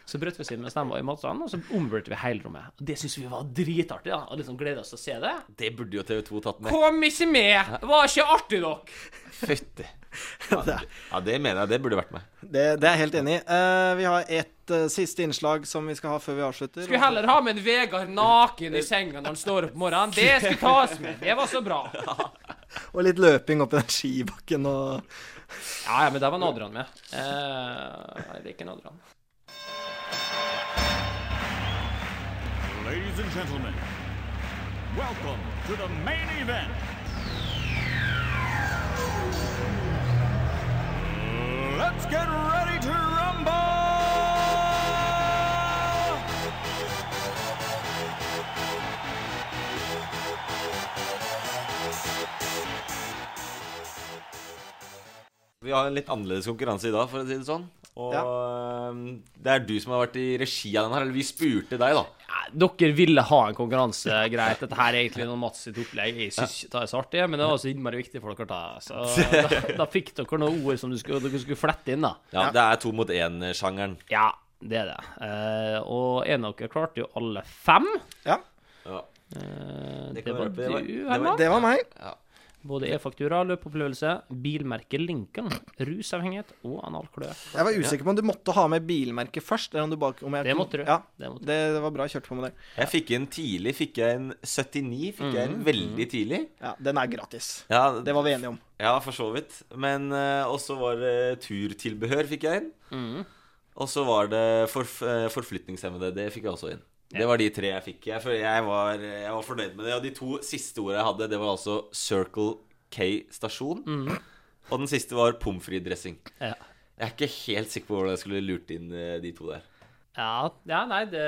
Så brøt vi oss inn mens de var i matsalen, og så omvurderte vi hele rommet. Og Det syntes vi var dritartig. da, og liksom gleda oss til å se det. Det burde jo TV2 tatt med. Kom ikke med! Det var ikke artig nok! Fytti. Ja, ja, det mener jeg. Det burde vært med. Det, det er jeg helt enig i. Uh, vi har ett eh, siste innslag som vi skal ha før vi avslutter. Skulle heller ha med en Vegard naken i senga når han står opp om morgenen. Det skulle tas med. Det var så bra. Og litt løping opp i den skibakken og Ja, ja, men der var Nadran med. Eh, jeg liker Nadran. Ladies and gentlemen, welcome to the main event. Let's get ready to rumble! Vi har en litt annerledes konkurranse i dag, for å si det sånn. Og ja. det er du som har vært i regi av den her. Eller vi spurte deg, da. Dere ville ha en konkurranse, greit. Dette her er egentlig noe Mats sitt opplegg. Jeg syns ikke det er så artig, men det var så innmari viktig for dere. Da. Så da, da fikk dere noen ord som du skulle, dere skulle flette inn, da. Ja, Det er to mot én-sjangeren. Ja, det er det. Eh, og en av dere klarte jo alle fem. Ja. Ja. Eh, Det det, var det du, det Herman. Det var meg. Ja. Både e-faktura, løpeopplevelse, bilmerke Lincoln, rusavhengighet og analkløe. Jeg var usikker på om du måtte ha med bilmerket først. Eller om du bare, om jeg, Det måtte du. Ja, Det måtte det, var bra kjørt på med det. Jeg fikk en tidlig. Fikk jeg en 79? Fikk jeg en veldig tidlig? Ja, Den er gratis. Ja, Det var vi enige om. Ja, for så vidt. Men uh, også var det turtilbehør fikk jeg inn. Mm. Og så var det forf eh, forflytningshemmede. Det fikk jeg også inn. Det var de tre jeg fikk. Jeg, jeg, var, jeg var fornøyd med det. Og de to siste ordene jeg hadde, det var altså Circle K stasjon. Mm. Og den siste var pommes frites-dressing. Ja. Jeg er ikke helt sikker på hvordan jeg skulle lurt inn eh, de to der. Ja, ja, nei, det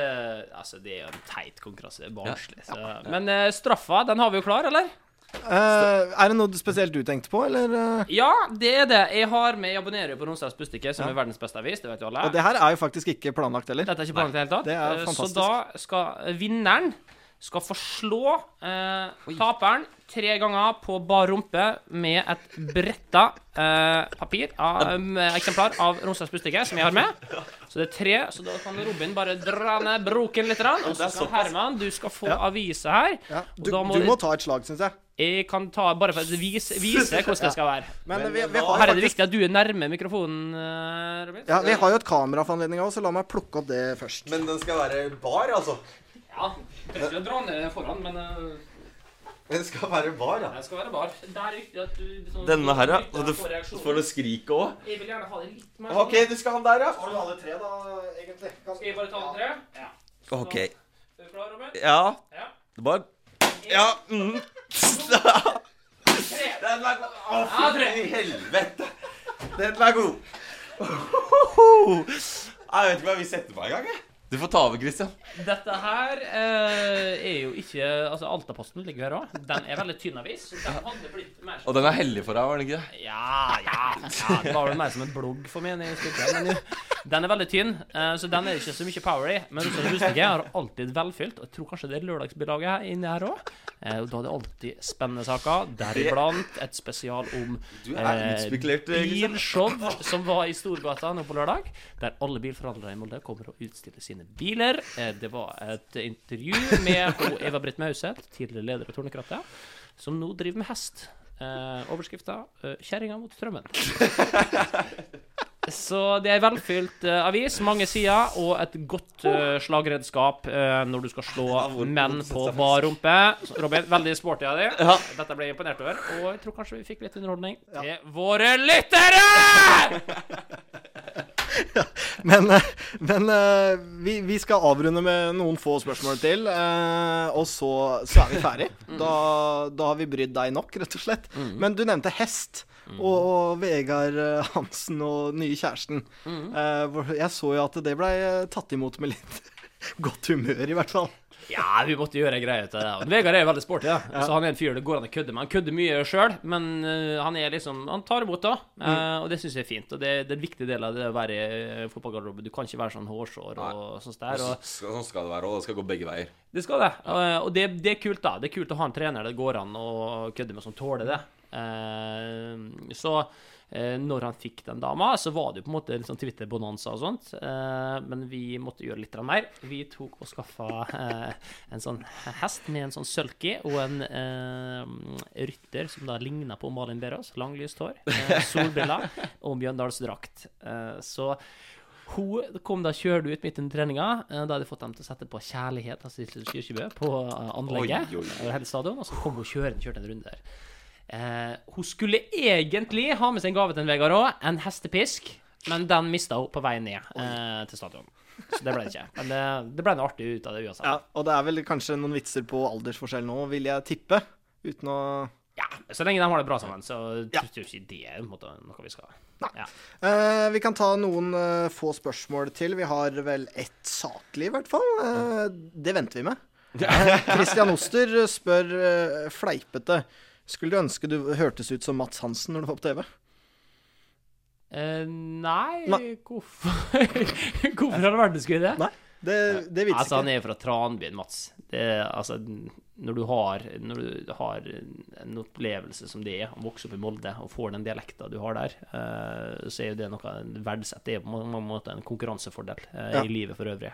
Altså, det er jo en teit konkurranse. Det er barnslig. Ja, Men uh, straffa, den har vi jo klar, eller? Eh, er det noe spesielt du tenkte på, eller? eh? Ja, det er det. Jeg har med Jeg abonnerer på Romsdals Bustikke, som Ja. er verdens beste avis. Det vet jo alle. Og det her er jo faktisk ikke planlagt heller. Dette er ikke planlagt i det hele tatt. Det er Eh, fantastisk. Så da skal vinneren skal få slå eh, taperen tre ganger på bar rumpe med et bretta eh, papir, av, med eksemplar av Romsdals Budstikke, som jeg har med. Så det er tre, så da kan Robin bare dra ned broken litt. grann, Og så skal. Herman, du skal få Ja. avisa her. Ja, og du, må, du må ta et slag, syns jeg. Jeg kan ta bare for å vise, vise hvordan det skal være. Men vi- vi har her er det viktig at du er nærme mikrofonen, eh, Robin. Ja, Vi har jo et kamera for anledninga òg, så la meg plukke opp det først. Men den skal være bar, altså? Ja. Jeg skal dra ned foran, men eh, Den skal være bar, ja. det skal være bar. Det er viktig at du sånn, Denne her, ja. Og du får du skrike òg. Jeg vil gjerne ha det litt mer OK, du skal ha den der, ja. Har du alle tre, da, egentlig? Skal jeg bare ta alle tre? Ja. OK. Er du klar, Robert? Ja. Ja. Det bare Ja. Mm. Den er god. Å, Ja, fy i helvete. Den er god. Jeg vet ikke hva vi setter på engang, jeg. Du får ta over, Christian. Dette her eh, er jo ikke Altså, Altaposten ligger her òg. Den er veldig tynn avis. så Den Og den er hellig for deg, var den ikke det? Ja, ja, ja. Det var vel mer som en blogg for meg. jeg Men den er veldig tynn, eh, så den er ikke så mye power i. Men Rosenborg Bustikke har alltid velfylt, og jeg tror kanskje det er lørdagsbilaget her inne her òg. Da er det alltid spennende saker, deriblant et spesial om Du utspekulert, Christian. bilshow som var i Storgata nå på lørdag, der alle bilforhandlere i Molde kommer og utstiller sine biler. Eh, Det var et intervju med Eva Britt Mauseth, tidligere leder av Tornekrattet, som nå driver med hest. Eh, overskrifta eh, 'Kjerringa mot strømmen'. Så det er velfylt uh, avis, mange sider, og et godt uh, slagredskap uh, når du skal slå menn på bar rumpe. Robin, veldig sporty av deg. Dette ble jeg imponert over, og jeg tror kanskje vi fikk litt underholdning til våre lyttere! Men, eh, men eh, vi, vi skal avrunde med noen få spørsmål til, og så, så er vi ferdig. Da, da har vi brydd deg nok, rett og slett. Men du nevnte hest. Og, og Vegard eh, Hansen og nye kjæresten. Eh, hvor- jeg så jo at det blei tatt imot med litt godt humør, i hvert fall. Ja, vi måtte gjøre en greie ut av det. Og Vegard er jo veldig sporty, Ja. så han er en fyr det går an å kødde med. Han kødder mye sjøl, men eh, han er liksom Han tar imot, da. Eh, og det syns jeg er fint. Og det, det er en viktig del av det å være i fotballgarderobe. Du kan ikke være sånn hårsår og sånt der. Og Så- Sånn skal det være, og det skal gå begge veier. det skal det. Eh, og det, det er kult, da. Det er kult å ha en trener det går an å kødde med, som tåler det. Eh, så eh, når han fikk den dama, så var det jo på en måte litt sånn Twitter-bonanza og sånt. Eh, men vi måtte gjøre litt mer. Vi tok og skaffa en sånn hest med en sånn sølki og en rytter som da ligna på Malin Berås. Langlyst hår, solbriller og Mjøndalsdrakt. Så hun kom da kjørte ut midt under treninga. Da hadde jeg fått dem til å sette på 'Kjærlighet' altså, på anlegget Oi, oi, oi. over hele stadion. Og så kom hun kjørende, kjørte en runde der. Eh, hun skulle egentlig ha med seg en gave til en Vegard òg, en hestepisk. Men den mista hun på vei ned eh, til stadion. Så det ble det ikke. Men det, det ble noe artig ut av det uansett. Ja, og det er vel kanskje noen vitser på aldersforskjell nå, vil jeg tippe. Uten å Ja, Så lenge de har det bra sammen, så tror jeg ikke det er måte noe vi skal ja. Eh, vi kan ta noen eh, få spørsmål til. Vi har vel ett saklig, i hvert fall. Eh, det venter vi med. Kristian Christian Oster spør eh, fleipete Skulle du ønske du hørtes ut som Mats Hansen når du var på TV? Eh, nei, Nei. hvorfor Hvorfor har det vært det skulle det? Nei, det, det vites Altså, han er fra Tranbyen, Mats. Det, altså, når du har Når du har en opplevelse som det er, å vokse opp i Molde og får den dialekta du har der, eh, så er jo det noe verdsett. Det er på mange måter en konkurransefordel eh, Ja. i livet for øvrig.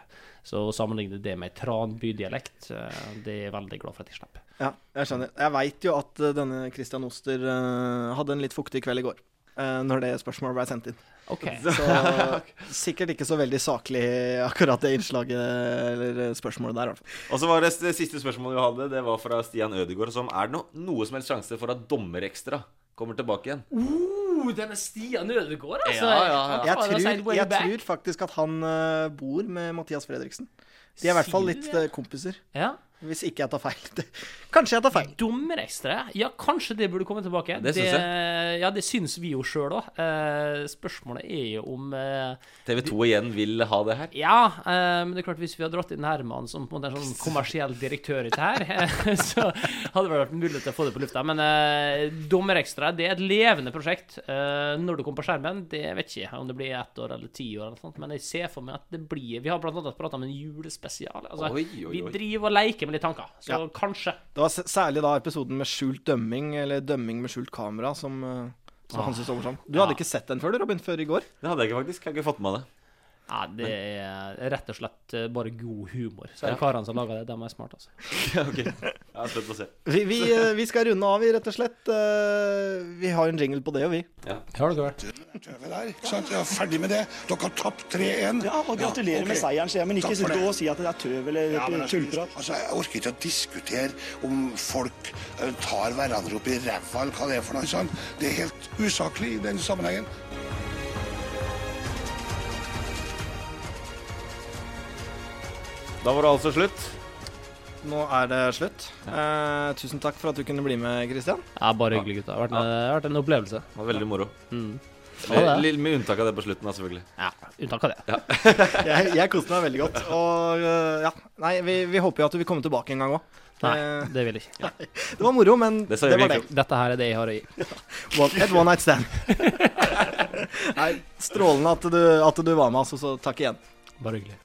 Så å sammenligne det med Tranby-dialekt, eh, det er jeg veldig glad for at jeg slipper. Ja, jeg skjønner. Jeg veit jo at eh, denne Christian Oster eh, hadde en litt fuktig kveld i går. eh, når det spørsmålet ble sendt inn. Okay. Så sikkert ikke så veldig saklig akkurat det innslaget eller spørsmålet der. i. Og så var det det siste spørsmålet vi hadde, det var fra Stian Ødegaard, som er det no, noe som helst sjanse for at Dommerekstra kommer tilbake igjen? Uh, denne Stian Ødegaard, altså! Ja, ja, ja. Jeg tror, jeg tror faktisk at han bor med Mathias Fredriksen. De er i hvert fall litt kompiser. Ja. Hvis ikke jeg tar feil. Kanskje jeg tar feil. Dommerekstra? Ja, kanskje det burde komme tilbake. Det syns Ja, det syns vi jo sjøl òg. Eh, spørsmålet er jo om eh, TV 2 igjen vil ha det her? Ja, eh, men det er klart hvis vi hadde dratt inn Herman som på en måte er sånn kommersiell direktør i det her, så hadde det vært mulig til å få det på lufta. Men eh, Dommerekstra det er et levende prosjekt. Eh, når det kommer på skjermen, det vet ikke om det blir ett år eller ti år, eller sånt, men jeg ser for meg at det blir Vi har annet prata om en julespesial. Altså, Oi, oi, Vi driver og leker med litt tanker. Så Ja. kanskje. Det var særlig da episoden med skjult dømming, eller dømming med skjult kamera, som, eh, som Ah. han syntes var morsom. Du hadde Ja. ikke sett den før, du, Robin? Før i går? Det hadde jeg ikke faktisk. Jeg har ikke fått med meg det. Ja, det er rett og slett eh, bare god humor. Så er det karene som lager det, de er smarte, altså. Ja, ok. Jeg er spent på å se. Vi, vi, eh, vi skal runde av, vi, rett og slett. Eh, Vi har en jingle på det, og vi. Ja. Har dere vært? Tøve der, ikke sant? Ja, ferdig med det. Dere har tapt 3-1. Ja, og gratulerer med seieren, sier jeg, men ikke for og si at det er tøv eller Ja, tullprat. altså, jeg orker ikke å diskutere om folk tar hverandre opp i ræva eller hva det er for noe. Sånn. Det er helt usaklig i den sammenhengen. Da var det altså slutt. Nå er det slutt. Eh, tusen takk for at du kunne bli med, Christian. Ja, bare hyggelig, gutta. Det har vært, en- det har vært en opplevelse. Det var veldig moro. Mm. Med, Ja, det. litt- med unntak av det på slutten, da, selvfølgelig. Ja, unntak av det. Ja. jeg, jeg koste meg veldig godt. Og eh, ja, nei, vi, vi håper jo at du vil komme tilbake en gang òg. Nei, det vil jeg ikke. Det var moro, men Det sa det var det. Dette her er det jeg har å gi. One, et one night stand. nei, strålende at du, at du var med oss, og så takk igjen. Bare hyggelig.